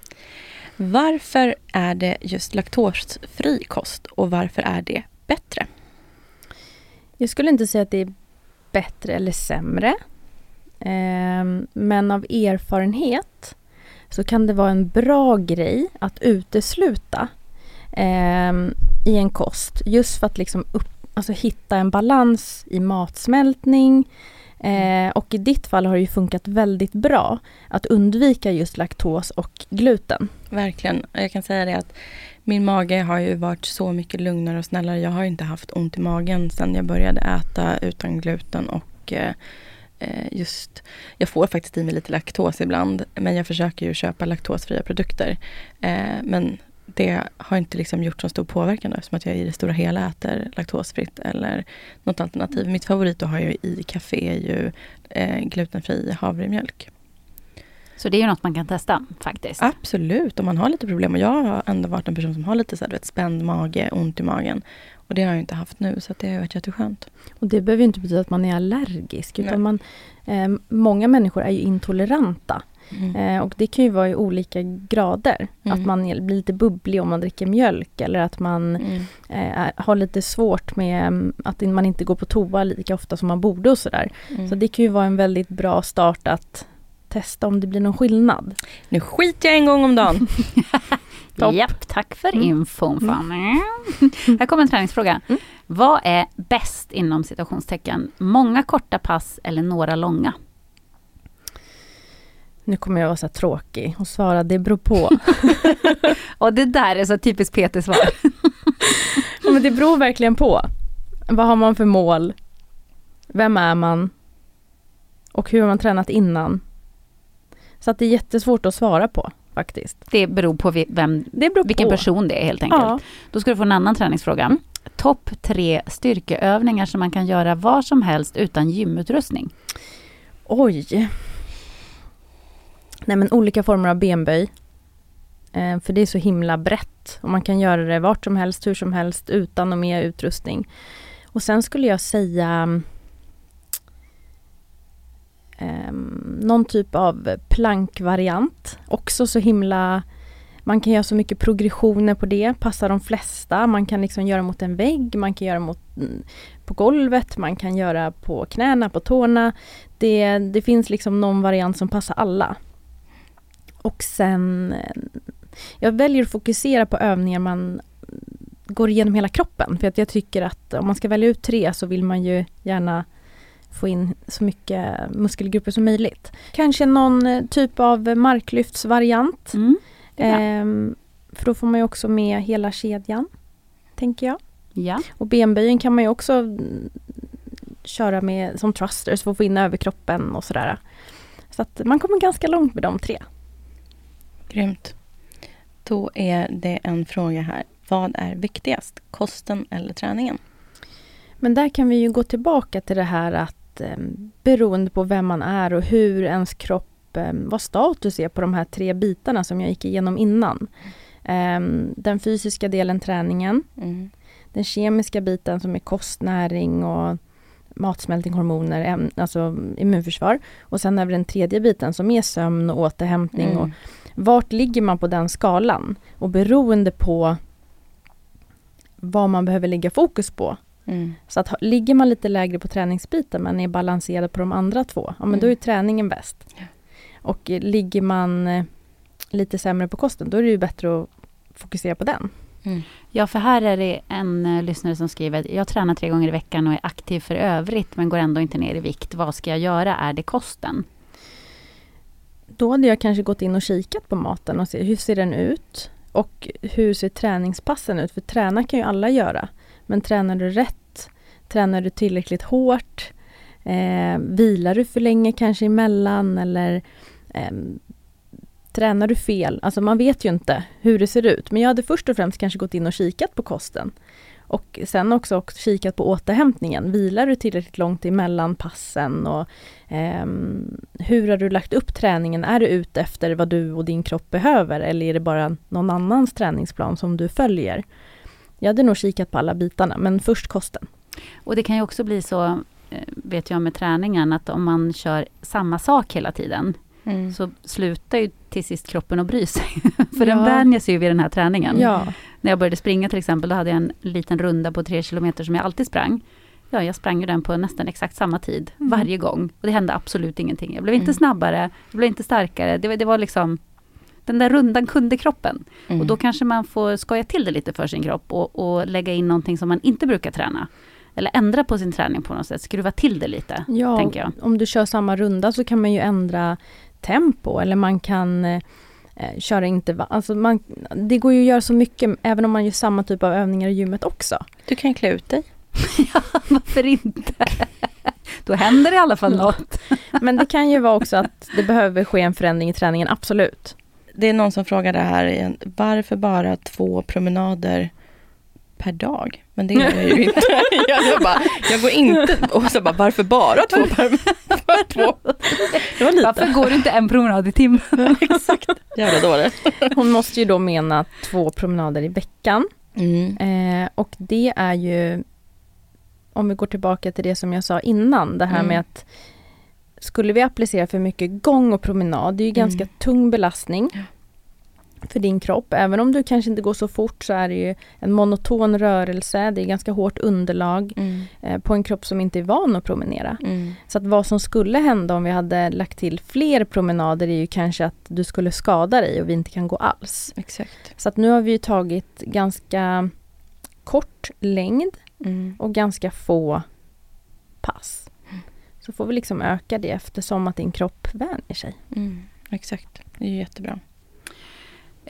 Varför är det just laktosfri kost och varför är det bättre? Jag skulle inte säga att det är bättre eller sämre. Ehm, men av erfarenhet så kan det vara en bra grej att utesluta ehm, i en kost. Just för att liksom upp, alltså hitta en balans i matsmältning. Eh, och i ditt fall har det ju funkat väldigt bra att undvika just laktos och gluten. Verkligen. Jag kan säga det att min mage har ju varit så mycket lugnare och snällare. Jag har ju inte haft ont i magen sedan jag började äta utan gluten och eh, eh, just, jag får faktiskt i mig lite laktos ibland, men jag försöker ju köpa laktosfria produkter. Eh, men det har inte liksom gjort så stor påverkan då, eftersom att jag i det stora hela äter laktosfritt eller något alternativ. Mitt favorit att ha ju i café är ju eh, glutenfri havremjölk. Så det är ju något man kan testa faktiskt. Absolut, om man har lite problem. Och jag har ändå varit en person som har lite så här, vet, spänd mage, ont i magen. Och det har jag inte haft nu, så det har varit jätteskönt. Och det behöver ju inte betyda att man är allergisk utan Nej. man, eh, många människor är ju intoleranta. Eh, och det kan ju vara i olika grader. Mm. Att man blir lite bubblig om man dricker mjölk eller att man Mm. eh, har lite svårt med mm, att man inte går på toa lika ofta som man borde och sådär. Mm. Så det kan ju vara en väldigt bra start att testa om det blir någon skillnad. Nu skiter jag en gång om dagen. Topp. Japp, tack för Mm. infon Fanny. Här kommer en träningsfråga. Mm. Vad är bäst inom citationstecken? Många korta pass eller några långa? Nu kommer jag vara så tråkig och svara det beror på. Och det där är så typiskt PT-svar. Men det beror verkligen på. Vad har man för mål? Vem är man? Och hur har man tränat innan? Så att det är jättesvårt att svara på faktiskt. Det beror på vem, Det beror vilken på. person det är helt enkelt. Ja. Då ska du få en annan träningsfråga. Topp tre styrkeövningar som man kan göra var som helst utan gymutrustning. Oj. Nej men olika former av benböj. Eh, för det är så himla brett och man kan göra det vart som helst, hur som helst, utan och med utrustning. Och sen skulle jag säga eh, någon typ av plankvariant. Också så himla man kan göra så mycket progressioner på det, passar de flesta. Man kan liksom göra mot en vägg, man kan göra mot, mm, på golvet, man kan göra på knäna, på tårna. Det, det finns liksom någon variant som passar alla. Och sen... Jag väljer att fokusera på övningar man går igenom hela kroppen. För att jag tycker att om man ska välja ut tre så vill man ju gärna få in så mycket muskelgrupper som möjligt. Kanske någon eh, typ av marklyftsvariant. Mm. Ehm, för då får man ju också med hela kedjan, tänker jag. Ja. Och benböjen kan man ju också mm, köra med som thrusters för att få in överkroppen och sådär. Så att man kommer ganska långt med de tre. Grymt. Då är det en fråga här. Vad är viktigast? Kosten eller träningen? Men där kan vi ju gå tillbaka till det här att eh, beroende på vem man är och hur ens kropp, eh, vad status är på de här tre bitarna som jag gick igenom innan. Eh, den fysiska delen, träningen. Mm. Den kemiska biten som är kost, näring och matsmältning, hormoner, alltså immunförsvar. Och sen vi den tredje biten som är sömn och återhämtning. Och Mm. Vart ligger man på den skalan? Och beroende på vad man behöver lägga fokus på. Mm. Så att ligger man lite lägre på träningsbiten men är balanserad på de andra två, ja men då är Mm. träningen bäst. Ja. Och eh, ligger man eh, lite sämre på kosten, då är det ju bättre att fokusera på den. Mm. Ja, för här är det en eh, lyssnare som skriver Jag tränar tre gånger i veckan och är aktiv för övrigt men går ändå inte ner i vikt. Vad ska jag göra? Är det kosten? Då hade jag kanske gått in och kikat på maten och se hur ser den ut? Och hur ser träningspassen ut? För träna kan ju alla göra. Men tränar du rätt? Tränar du tillräckligt hårt? Eh, vilar du för länge kanske emellan? Eller eh, tränar du fel? Alltså man vet ju inte hur det ser ut. Men jag hade först och främst kanske gått in och kikat på kosten. Och sen också, också kikat på återhämtningen. Vilar du tillräckligt långt emellan passen? Och Ehm, hur har du lagt upp träningen? Är du ute efter vad du och din kropp behöver eller är det bara någon annans träningsplan som du följer? Jag hade nog kikat på alla bitarna, men först kosten. Och det kan ju också bli så, eh, vet jag med träningen, att om man kör samma sak hela tiden Mm. så slutar ju till sist kroppen att bry sig. För Ja. den vänjer sig ju vid den här träningen. Ja, När jag började springa till exempel, då hade jag en liten runda på tre kilometer som jag alltid sprang. Ja, jag sprang ju den på nästan exakt samma tid Mm. varje gång. Och det hände absolut ingenting. Jag blev inte Mm. snabbare, jag blev inte starkare. Det var, det var liksom den där rundan kunde kroppen. Mm. Och då kanske man får skoja till det lite för sin kropp och, och lägga in någonting som man inte brukar träna. Eller ändra på sin träning på något sätt, skruva till det lite. ja tänker jag. om du kör samma runda så kan man ju ändra tempo eller man kan eh, köra intervall. Alltså man, det går ju att göra så mycket även om man gör samma typ av övningar i gymmet också. Du kan klä ut dig. ja, varför inte? Då händer det i alla fall något. Men det kan ju vara också att det behöver ske en förändring i träningen, absolut. Det är någon som frågar det här igen. Varför bara två promenader per dag? Men det är det ju inte. jag, jag, bara, jag går inte... Och så bara, varför bara två per två? Det var lite. Varför går du inte en promenad i timmen? Exakt. Jävla dåre. Hon måste ju då mena två promenader i veckan. Mm. Eh, och det är ju, om vi går tillbaka till det som jag sa innan, det här Mm. med att skulle vi applicera för mycket gång och promenad, det är ju ganska Mm. tung belastning Ja. För din kropp. Även om du kanske inte går så fort så är det ju en monoton rörelse, det är ganska hårt underlag Mm. eh, på en kropp som inte är van att promenera. Mm. Så att vad som skulle hända om vi hade lagt till fler promenader är ju kanske att du skulle skada dig och vi inte kan gå alls. Exakt. Så att nu har vi ju tagit ganska kort längd Mm. och ganska få pass. Så får vi liksom öka det eftersom att din kropp vänjer sig. Mm. Exakt. Det är jättebra.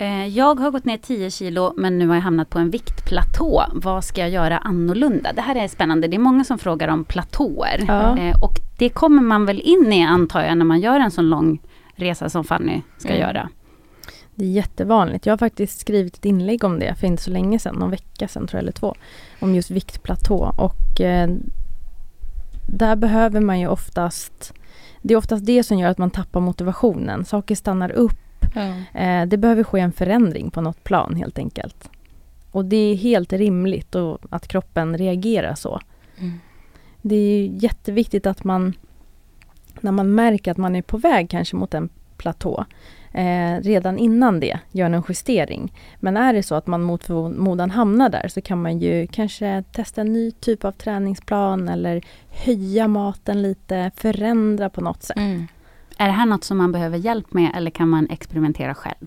Eh, Jag har gått ner 10 kilo men nu har jag hamnat på en viktplatå. Vad ska jag göra annorlunda? Det här är spännande. Det är många som frågar om platåer. Ja. Eh, Och det kommer man väl in i antar jag när man gör en sån lång resa som Fanny ska Mm. göra. Det är jättevanligt. Jag har faktiskt skrivit ett inlägg om det för inte så länge sedan, någon vecka sedan tror jag, eller två. Om just viktplatå och eh, där behöver man ju oftast Det är oftast det som gör att man tappar motivationen. Saker stannar upp. Ja. Eh, det behöver ske en förändring på något plan helt enkelt. Och det är helt rimligt att kroppen reagerar så. Mm. Det är jätteviktigt att man när man märker att man är på väg kanske mot en platå eh, redan innan det gör en justering. Men är det så att man mot förmodan hamnar där så kan man ju kanske testa en ny typ av träningsplan eller höja maten lite, förändra på något sätt. Mm. Är det här något som man behöver hjälp med eller kan man experimentera själv?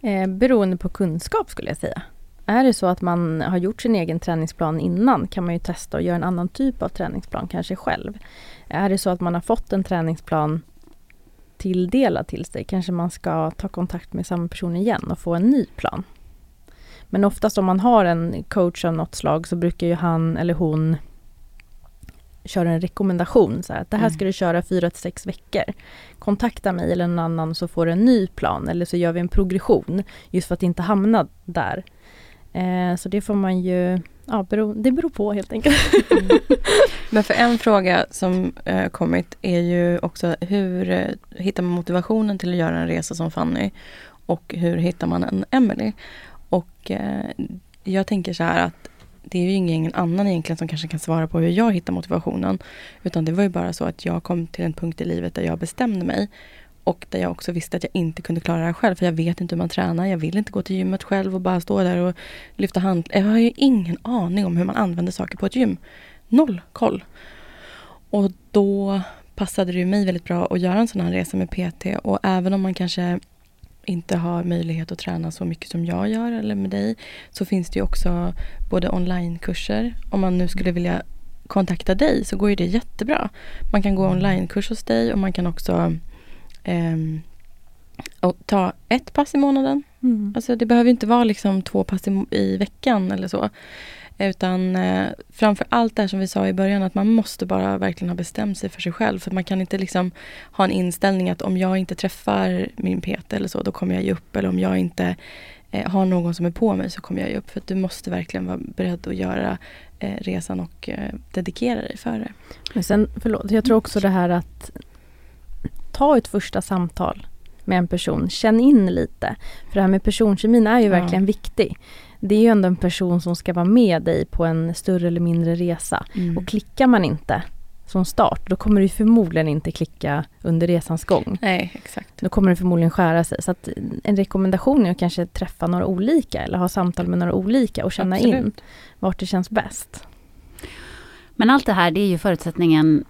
Eh, beroende på kunskap skulle jag säga. Är det så att man har gjort sin egen träningsplan innan kan man ju testa och göra en annan typ av träningsplan kanske själv. Är det så att man har fått en träningsplan tilldelad till sig kanske man ska ta kontakt med samma person igen och få en ny plan. Men oftast om man har en coach av något slag så brukar ju han eller hon köra en rekommendation. Så här, att det här Mm. ska du köra fyra till sex veckor. Kontakta mig eller någon annan så får du en ny plan. Eller så gör vi en progression. Just för att inte hamna där. Eh, så det får man ju... Ja, bero, det beror på helt enkelt. Men för en fråga som eh, kommit är ju också hur eh, hittar man motivationen till att göra en resa som Fanny? Och hur hittar man en Emily? Och eh, jag tänker så här att det är ju ingen annan egentligen som kanske kan svara på hur jag hittar motivationen. Utan det var ju bara så att jag kom till en punkt i livet där jag bestämde mig. Och där jag också visste att jag inte kunde klara det här själv. För jag vet inte hur man tränar. Jag vill inte gå till gymmet själv och bara stå där och lyfta hand. Jag har ju ingen aning om hur man använder saker på ett gym. Noll koll. Och då passade det ju mig väldigt bra att göra en sån här resa med PT. Och även om man kanske inte har möjlighet att träna så mycket som jag gör eller med dig. Så finns det ju också både onlinekurser. Om man nu skulle vilja kontakta dig så går ju det jättebra. Man kan gå onlinekurs hos dig och man kan också och ta ett pass i månaden. Mm. Alltså det behöver inte vara liksom två pass i, i veckan eller så. Utan eh, framför allt det här som vi sa i början att man måste bara verkligen ha bestämt sig för sig själv. För man kan inte liksom ha en inställning att om jag inte träffar min PT eller så, då kommer jag ge upp. Eller om jag inte eh, har någon som är på mig så kommer jag ge upp. För du måste verkligen vara beredd att göra eh, resan och eh, dedikera dig för det. Men sen, förlåt, jag tror också det här att ta ett första samtal med en person. Känn in lite. För det här med personkemin är ju Ja. verkligen viktig. Det är ju ändå en person som ska vara med dig på en större eller mindre resa. Mm. Och klickar man inte som start, då kommer ju förmodligen inte klicka under resans gång. Nej, exakt. Då kommer det förmodligen skära sig. Så att en rekommendation är att kanske träffa några olika eller ha samtal med några olika och känna in Absolut. vart det känns bäst. Men allt det här det är ju förutsättningen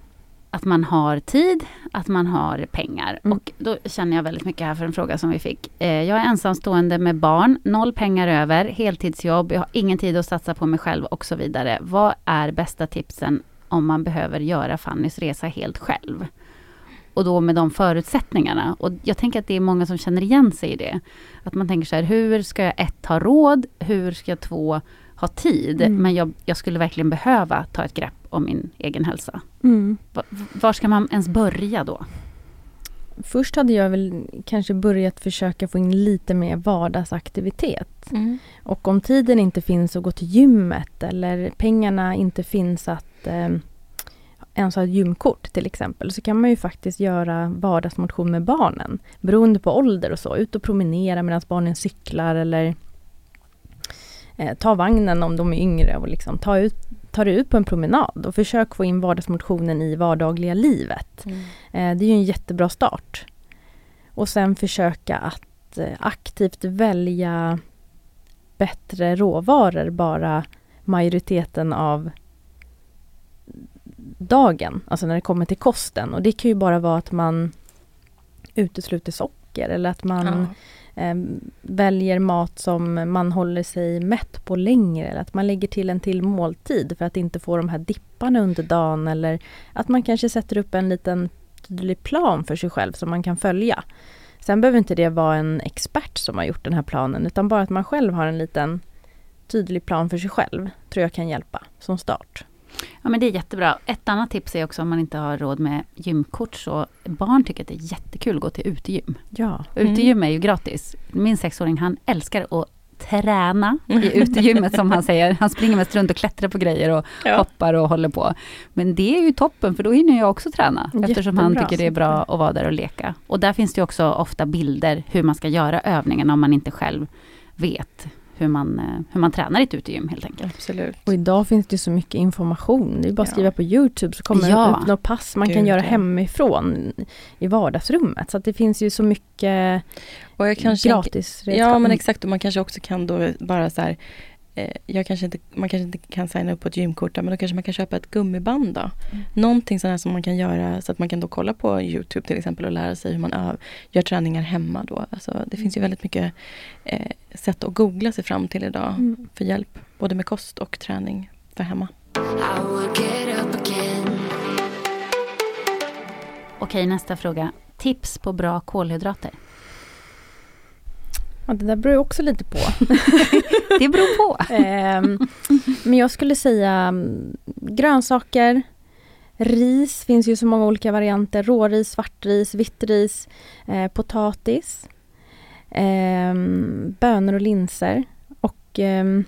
att man har tid, att man har pengar. Mm. Och då känner jag väldigt mycket här för en fråga som vi fick. Eh, jag är ensamstående med barn, noll pengar över, heltidsjobb, jag har ingen tid att satsa på mig själv och så vidare. Vad är bästa tipsen om man behöver göra Fannys resa helt själv? Och då med de förutsättningarna. Och jag tänker att det är många som känner igen sig i det. Att man tänker så här, hur ska jag ett, ha råd? Hur ska jag två, ha tid? Mm. Men jag, jag skulle verkligen behöva ta ett grepp om min egen hälsa. Mm. Va- Var ska man ens börja då? Först hade jag väl kanske börjat försöka få in lite mer vardagsaktivitet. Mm. Och om tiden inte finns att gå till gymmet eller pengarna inte finns att eh, ens ha ett gymkort till exempel så kan man ju faktiskt göra vardagsmotion med barnen. Beroende på ålder och så. Ut och promenera medan barnen cyklar eller eh, ta vagnen om de är yngre och liksom ta, ut, ta dig ut på en promenad och försök få in vardagsmotionen i vardagliga livet. Mm. Eh, det är ju en jättebra start. Och sen försöka att eh, aktivt välja bättre råvaror bara majoriteten av dagen, alltså när det kommer till kosten. Och det kan ju bara vara att man utesluter socker eller att man Ja eh, väljer mat som man håller sig mätt på längre eller att man lägger till en till måltid för att inte få de här dipparna under dagen eller att man kanske sätter upp en liten tydlig plan för sig själv som man kan följa. Sen behöver inte det vara en expert som har gjort den här planen utan bara att man själv har en liten tydlig plan för sig själv tror jag kan hjälpa som start. Ja men det är jättebra. Ett annat tips är också om man inte har råd med gymkort så barn tycker att det är jättekul att gå till utegym. Ja. Utegym är ju gratis. Min sexåring han älskar att träna i utegymmet som han säger. Han springer mest runt och klättrar på grejer och Ja. hoppar och håller på. Men det är ju toppen, för då hinner jag också träna. Eftersom han Jättebra. tycker det är bra att vara där och leka. Och där finns det också ofta bilder hur man ska göra övningarna om man inte själv vet hur man, eh, hur man tränar i ett utegym helt enkelt. Absolut. Och idag finns det så mycket information. Det är bara att Ja. skriva på Youtube så kommer Ja. det upp något pass man kan Gud, göra ja. hemifrån i vardagsrummet. Så att det finns ju så mycket Och jag kanske gratis Ja men exakt och man kanske också kan då bara så här jag kanske inte, man kanske inte kan signa upp på ett gymkort men då kanske man kan köpa ett gummiband då. Någonting sånt här som man kan göra så att man kan då kolla på Youtube till exempel och lära sig hur man öv, gör träningar hemma då. Alltså, det finns ju väldigt mycket eh, sätt att googla sig fram till idag Mm. för hjälp. Både med kost och träning för hemma. Okej, nästa fråga. Tips på bra kolhydrater? Ja, det där beror ju också lite på. Det beror på. Ehm, men jag skulle säga mm, grönsaker, ris finns ju så många olika varianter. Råris, svartris, vitt ris, eh, potatis, ehm, bönor och linser. Och ehm,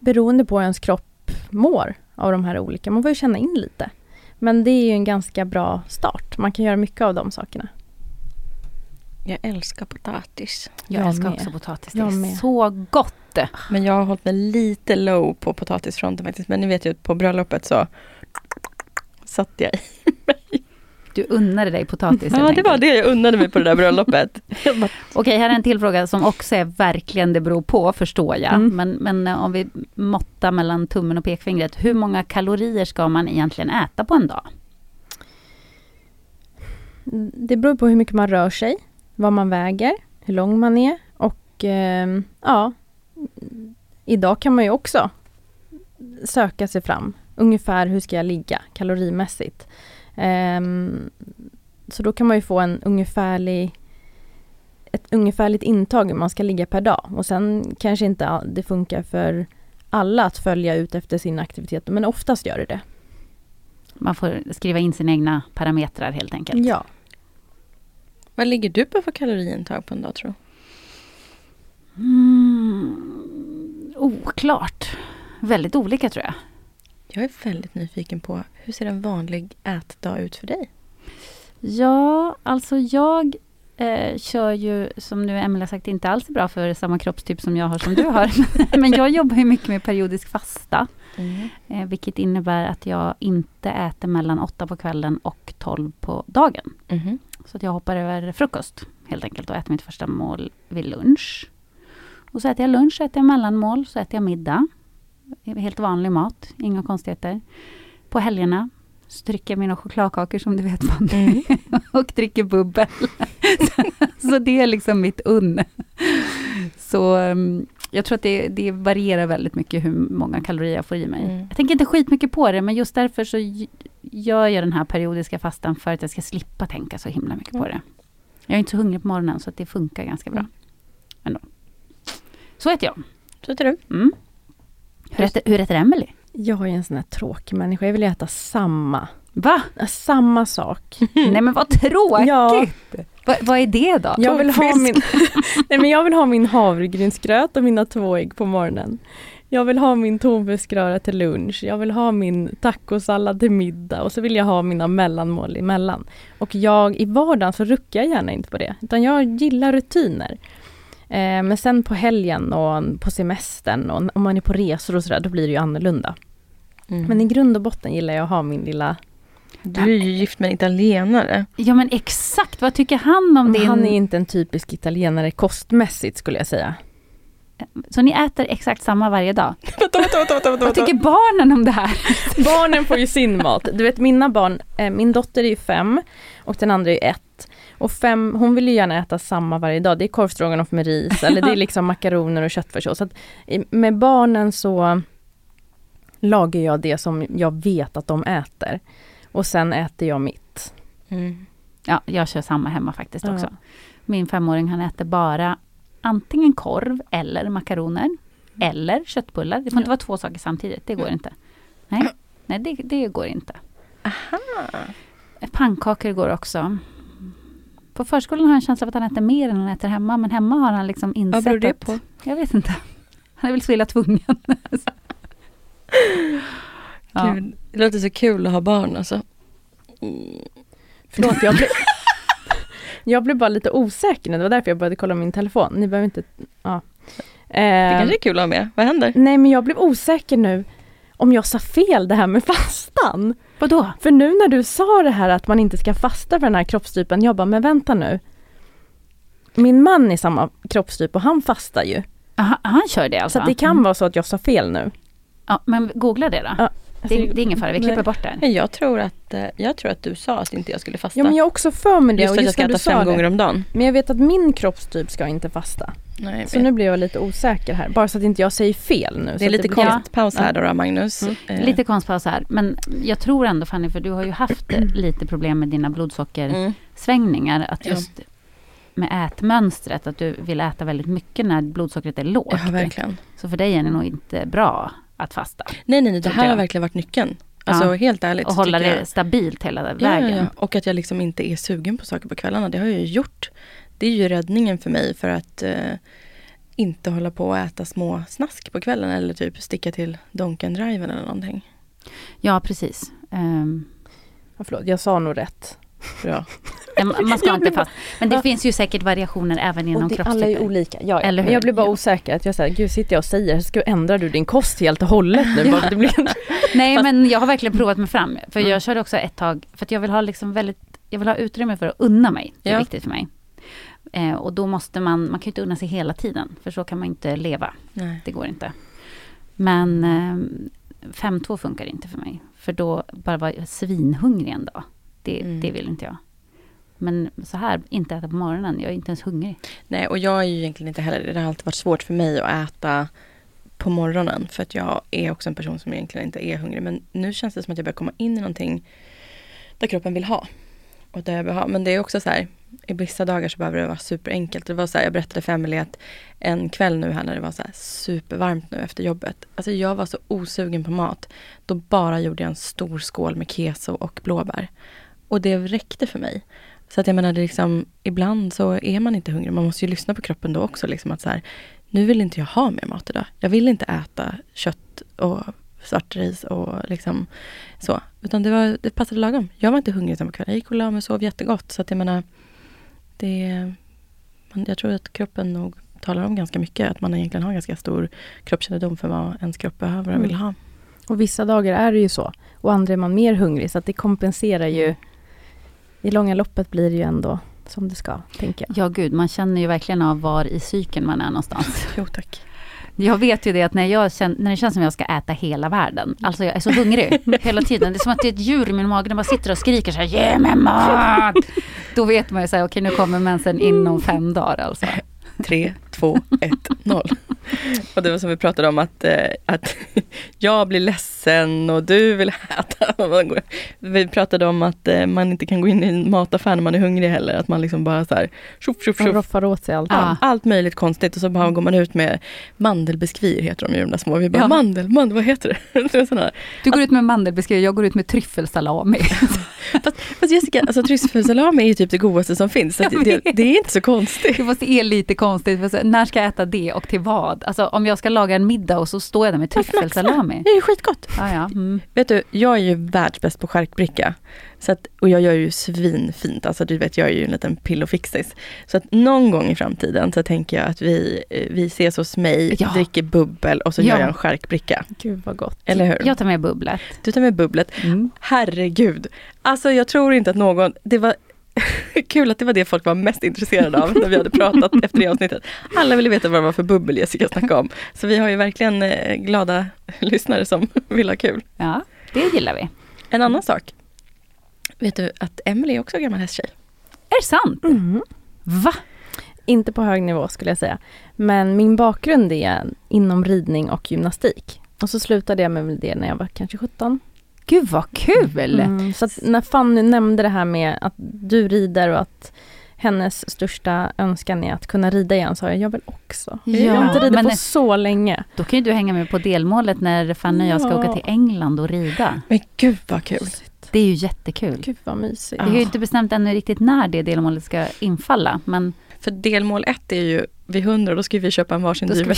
beroende på hur ens kropp mår av de här olika, man får ju känna in lite. Men det är ju en ganska bra start. Man kan göra mycket av de sakerna. Jag älskar potatis. Jag, Jag älskar med. också potatis. Det Jag är med. så gott. Men jag har hållit mig lite low på potatisfronten faktiskt. Men ni vet ju på bröllopet så satt jag i. Du unnade dig potatis Ja, det var det jag unnade mig på det där bröllopet. Okej, här är en till fråga som också är verkligen det beror på, förstår jag. Mm. Men, men eh, om vi måttar mellan tummen och pekfingret. Hur många kalorier ska man egentligen äta på en dag? Det beror på hur mycket man rör sig, vad man väger, hur lång man är och ehm, ja, idag kan man ju också söka sig fram. Ungefär hur ska jag ligga kalorimässigt. Ehm, så då kan man ju få en ungefärlig ett ungefärligt intag hur man ska ligga per dag och sen kanske inte det funkar för alla att följa ut efter sin aktivitet men oftast gör det det. Man får skriva in sina egna parametrar helt enkelt. Ja. Vad ligger du på för kaloriintag på en dag tror du? Mm, oklart. Väldigt olika tror jag. Jag är väldigt nyfiken på hur ser en vanlig ätdag ut för dig? Ja, alltså jag eh, kör ju, som nu Emelie har sagt, inte alls bra för samma kroppstyp som jag har som du har. Men jag jobbar ju mycket med periodisk fasta. Eh, vilket innebär att jag inte äter mellan 8 på kvällen och 12 på dagen. Mhm. Så att jag hoppar över frukost helt enkelt och äter mitt första mål vid lunch. Och så äter jag lunch, så äter jag mellanmål, så äter jag middag. Helt vanlig mat, inga konstigheter. På helgerna så dricker jag mina chokladkakor som du vet Fanny. Mm. och dricker bubbel. så det är liksom mitt unn. Så um, jag tror att det, det varierar väldigt mycket hur många kalorier jag får i mig. Mm. Jag tänker inte skitmycket på det, men just därför så gör jag den här periodiska fastan för att jag ska slippa tänka så himla mycket på Mm. det. Jag är inte så hungrig på morgonen, så att det funkar ganska bra. Mm. Ändå. Så äter jag. Så äter du? Mm. Hur äter, hur äter Emelie? Jag är en sån här tråkig människa. Jag vill äta samma. Va? Samma sak. Nej men vad tråkigt! Ja. Va, vad är det då? Jag vill, ha min, nej, men jag vill ha min havregrynsgröt och mina två ägg på morgonen. Jag vill ha min tonfiskröra till lunch. Jag vill ha min tacosallad till middag och så vill jag ha mina mellanmål emellan. Och jag i vardagen så ruckar jag gärna inte på det. Utan jag gillar rutiner. Eh, men sen på helgen och på semestern och om man är på resor och sådär, då blir det ju annorlunda. Mm. Men i grund och botten gillar jag att ha min lilla Du är ju gift med en italienare. Ja men exakt, vad tycker han om Men din... Han är inte en typisk italienare kostmässigt skulle jag säga. Så ni äter exakt samma varje dag? vänta, vänta, vänta, Vad tycker barnen om det här? Barnen får ju sin mat. Du vet mina barn, eh, min dotter är ju fem och den andra är ju ett. Och fem, hon vill ju gärna äta samma varje dag. Det är korvstroganoff med ris eller det är liksom makaroner och köttfärssås. Så att med barnen så lagar jag det som jag vet att de äter. Och sen äter jag mitt. Mm. Ja, jag kör samma hemma faktiskt också. Min femåring han äter bara antingen korv eller makaroner. Eller köttbullar. Det får inte vara två saker samtidigt, det går inte. Nej, Nej det, det går inte. Aha. Pannkakor går också. På förskolan har jag en känsla av att han äter mer än han äter hemma, men hemma har han liksom insett Vad beror det att... på? Jag vet inte. Han är väl så illa tvungen. ja. Gud, det låter så kul att ha barn alltså. Förlåt, jag blev, jag blev bara lite osäker nu. Det var därför jag började kolla min telefon. Ni behöver inte... Ja. Det Eh, kanske är kul att ha med. Vad händer? nej, men jag blev osäker nu om jag sa fel det här med fastan. Vadå? För nu när du sa det här att man inte ska fasta för den här kroppstypen, jag bara, men vänta nu. Min man är samma kroppstyp och han fastar ju. Aha, han kör det alltså? Så det kan vara så att jag sa fel nu. Ja, men googla det då. Ja. Det, det är ingen fara, vi klipper Nej. bort det. Nej, Jag tror, att, eh, jag tror att du sa att inte jag skulle fasta. Ja men jag har också för mig det just att jag ska äta fem gånger det. om dagen. Men jag vet att min kroppstyp ska inte fasta. Nej, Så vet. nu blir jag lite osäker här, bara så att inte jag säger fel nu. det är lite blir- konstpaus här då, då Magnus. Mm. Eh, Lite konstpaus här, men jag tror ändå Fanny, för du har ju haft lite problem med dina blodsockersvängningar, Mm. att Ja. just med ätmönstret, att du vill äta väldigt mycket när blodsockret är lågt. Ja, verkligen. Så för dig är det nog inte bra att fasta. Nej, nej, nej, det här har jag. verkligen varit nyckeln. Alltså Ja. helt ärligt. Och hålla det jag- stabilt hela vägen. ja, ja. Och att jag liksom inte är sugen på saker på kvällarna. Det har jag ju gjort. Det är ju räddningen för mig för att eh, inte hålla på och äta små snask på kvällen eller typ sticka till Donken Driven eller någonting. Ja, precis. Ehm, Ja, förlåt, jag sa nog rätt. Bra. ja, man ska Jag inte fast. Men det Ja. finns ju säkert variationer även inom det, alla är kroppstyper. olika. Ja, ja. Eller Men hur? jag blir bara Ja. osäker. Att jag säger, gud sitter jag och säger, ska ändrar du din kost helt och hållet nu? Det blir... Nej, men jag har verkligen provat mig fram. För Mm. jag körde också ett tag, för att jag vill ha liksom väldigt, jag vill ha utrymme för att unna mig. Det är Ja. viktigt för mig. Eh, och då måste man, man kan ju inte unna sig hela tiden, för så kan man inte leva. Nej. Det går inte. Men eh, 5-2 funkar inte för mig. För då bara vara svinhungrig en dag. Det, Mm. det vill inte jag. Men så här, inte äta på morgonen, jag är inte ens hungrig. Nej, och jag är ju egentligen inte heller, det har alltid varit svårt för mig att äta på morgonen. För att jag är också en person som egentligen inte är hungrig. Men nu känns det som att jag börjar komma in i någonting där kroppen vill ha. Och där jag vill ha. Men det är också så här, i vissa dagar så behöver det vara superenkelt. Det var så här, jag berättade för Emelie att en kväll nu här när det var så här supervarmt nu efter jobbet. Alltså jag var så osugen på mat. Då bara gjorde jag en stor skål med keso och blåbär. Och det räckte för mig. Så att jag menar, det liksom, ibland så är man inte hungrig. Man måste ju lyssna på kroppen då också. Liksom att så här, nu vill inte jag ha mer mat idag. Jag vill inte äta kött och svartris och liksom så. Utan det, var, det passade lagom. Jag var inte hungrig samma kväll. Jag gick och la mig och sov jättegott. Så att jag menar, det, man, jag tror att kroppen nog talar om ganska mycket. Att man egentligen har ganska stor kroppskännedom för vad ens kropp behöver och vill ha. Och vissa dagar är det ju så. Och andra är man mer hungrig. Så att det kompenserar ju. I långa loppet blir det ju ändå som det ska, tänker jag. Ja gud, man känner ju verkligen av var i cykeln man är någonstans. Jo tack. Jag vet ju det att när, jag känner, när det känns som jag ska äta hela världen, alltså jag är så hungrig hela tiden. Det är som att det är ett djur i min mage, den bara sitter och skriker så här, ge mig mat! Då vet man ju så här, okej nu kommer mensen inom fem dagar alltså. 3, 2, 1, 0. Och det var som vi pratade om att, eh, att jag blir ledsen och du vill äta. Vi pratade om att eh, man inte kan gå in i en mataffär när man är hungrig heller. Att man liksom bara så här, tjoff, tjoff, tjoff. roffar åt sig allt. Ja. Allt möjligt konstigt och så bara går man ut med mandelbiskvier heter de ju de där små. Vi bara Ja. mandel, mandel, vad heter det? det här. Du går ut med mandelbeskriv, jag går ut med tryffelsalami. Fast Jessica, alltså tryffelsalami är ju typ det godaste som finns. Det, det är inte så konstigt. Det måste är lite konstigt, när ska jag äta det och till vad? Alltså om jag ska laga en middag och så står jag där med tryffelsalami. Det är ju skitgott. Ja, ja. Mm. Vet du, jag är ju världsbäst på charkbricka. Så att, och jag gör ju svinfint, alltså du vet jag är ju en liten pillofixis. Så att någon gång i framtiden så tänker jag att vi, eh, vi ses hos mig, Ja. dricker bubbel och så Ja. gör jag en charkbricka. Gud vad gott. Eller hur? Jag tar med bubblet. Du tar med bubblet. Mm. Herregud. Alltså jag tror inte att någon, det var kul att det var det folk var mest intresserade av när vi hade pratat efter det avsnittet. Alla ville veta vad det var för bubbel Jessica snackade om. Så vi har ju verkligen eh, glada lyssnare som vill ha kul. Ja, det gillar vi. En annan sak. Vet du att Emily är också gammal hästtjej? Är det sant? Mm. Va? Inte på hög nivå skulle jag säga. Men min bakgrund är inom ridning och gymnastik. Och så slutade jag med det när jag var kanske 17. Gud vad kul! Mm, så att när Fanny nämnde det här med att du rider och att hennes största önskan är att kunna rida igen, sa jag, jag vill också. jag har inte ridit på så länge. då kan ju du hänga med på delmålet när Fanny och jag ska Ja. åka till England och rida. Men gud vad kul. Det är ju jättekul. Gud vad mysigt. Det är ju inte bestämt ännu riktigt när det delmålet ska infalla, men För delmål ett är ju vid 100, då ska vi köpa en varsin Då ska dyr vi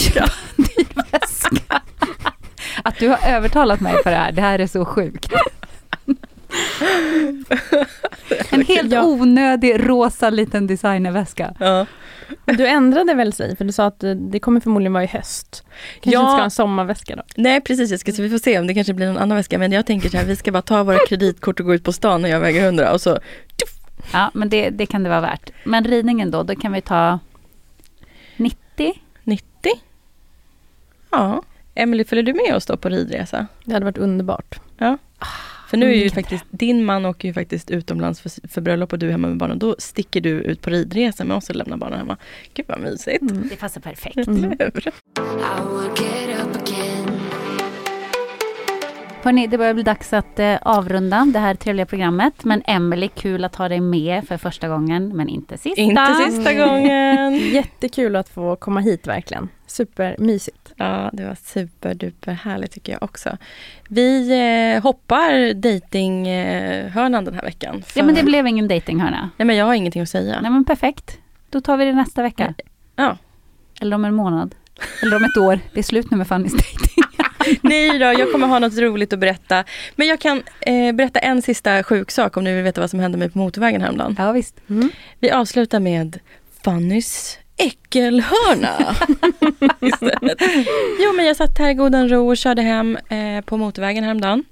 väska. Att du har övertalat mig på det här, det här är så sjukt. En helt Ja. onödig rosa liten designerväska. Ja. Men Du ändrade väl sig? För du sa att det- det kommer förmodligen vara i höst. Kanske Ja. inte ska ha en sommarväska då? Nej precis, jag ska, så vi får se om det kanske blir någon annan väska. Men jag tänker så här, vi ska bara ta våra kreditkort och gå ut på stan när jag väger 100 och så Ja, men det, det kan det vara värt. Men ridningen då, då kan vi ta 90? 90. Ja. Emily, följer du med oss då på ridresa? Det hade varit underbart. För nu är ju faktiskt, din man åker ju faktiskt utomlands för, för bröllop och du är hemma med barnen. Då sticker du ut på ridresa med oss och lämnar barnen hemma. Gud vad mysigt. Det passar perfekt. Eller hur? Hörrni, det börjar bli dags att eh, avrunda det här trevliga programmet. Men Emily, kul att ha dig med för första gången, men inte sista. Inte sista gången. Jättekul att få komma hit verkligen. Supermysigt. Ja, det var superduper härligt tycker jag också. Vi eh, hoppar datinghörnan den här veckan. Ja, men det för- blev ingen datinghörna. Nej, men jag har ingenting att säga. Nej, men perfekt. Då tar vi det nästa vecka. Ja. Eller om en månad. Eller om ett år. Det är slut nu med Fannys dating. Nej då, jag kommer ha något roligt att berätta. Men jag kan eh, berätta en sista sjuk sak om ni vill veta vad som hände mig på motorvägen häromdagen. Ja, visst. Vi avslutar med Fannys äckelhörna. Jo men jag satt här i godan ro och körde hem eh, på motorvägen häromdagen.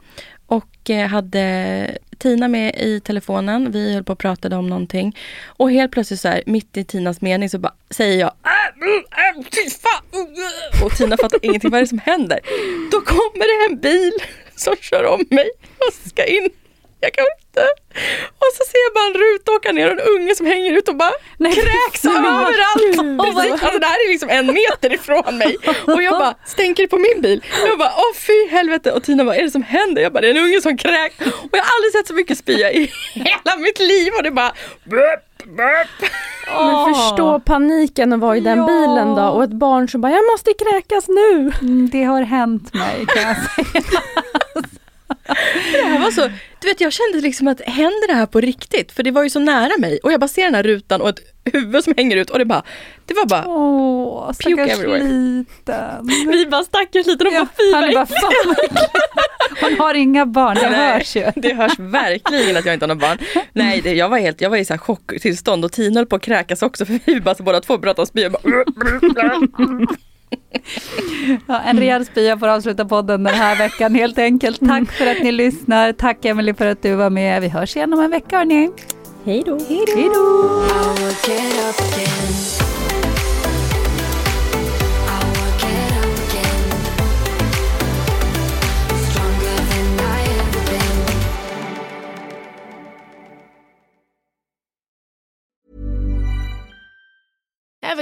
Och eh, hade Tina med i telefonen. Vi höll på och pratade om någonting. Och helt plötsligt så här, mitt i Tinas mening så bara säger jag äh, mm, äh, Och Tina fattar ingenting. Vad är det som händer? Då kommer det en bil som kör om mig och ska in. Jag kan inte. Och så ser jag bara en ruta åka ner och en unge som hänger ut och bara kräks överallt. Precis, alltså det här är liksom en meter ifrån mig. Och jag bara stänker på min bil. Jag bara åh fy helvete. Och Tina bara, är det som händer? Jag bara, det är en unge som kräks. Och jag har aldrig sett så mycket spya i hela mitt liv. Och det bara burp. Men förstå paniken att vara i den Ja. bilen då och ett barn som bara, jag måste kräkas nu. Mm, det har hänt mig kan jag säga. Det här var så, du vet jag kände liksom att händer det här på riktigt? För det var ju så nära mig. Och jag bara ser den här rutan och ett huvud som hänger ut och det bara, det var bara Åh, Puke stackars everywhere. liten. Vi bara stackars liten och Ja, bara fy han vad är bara, fan. Hon har inga barn, det Nej, hörs ju. Det hörs verkligen att jag inte har något barn. Nej, det, jag var helt, jag var i så här chocktillstånd och Tina höll på att kräkas också för vi bara så båda två bröt om spya. och bara- Ja, en rejäl spya får avsluta podden den här veckan helt enkelt. Tack för att ni lyssnar. Tack Emily för att du var med. Vi hörs igen om en vecka hörni. Hej då. Hej då!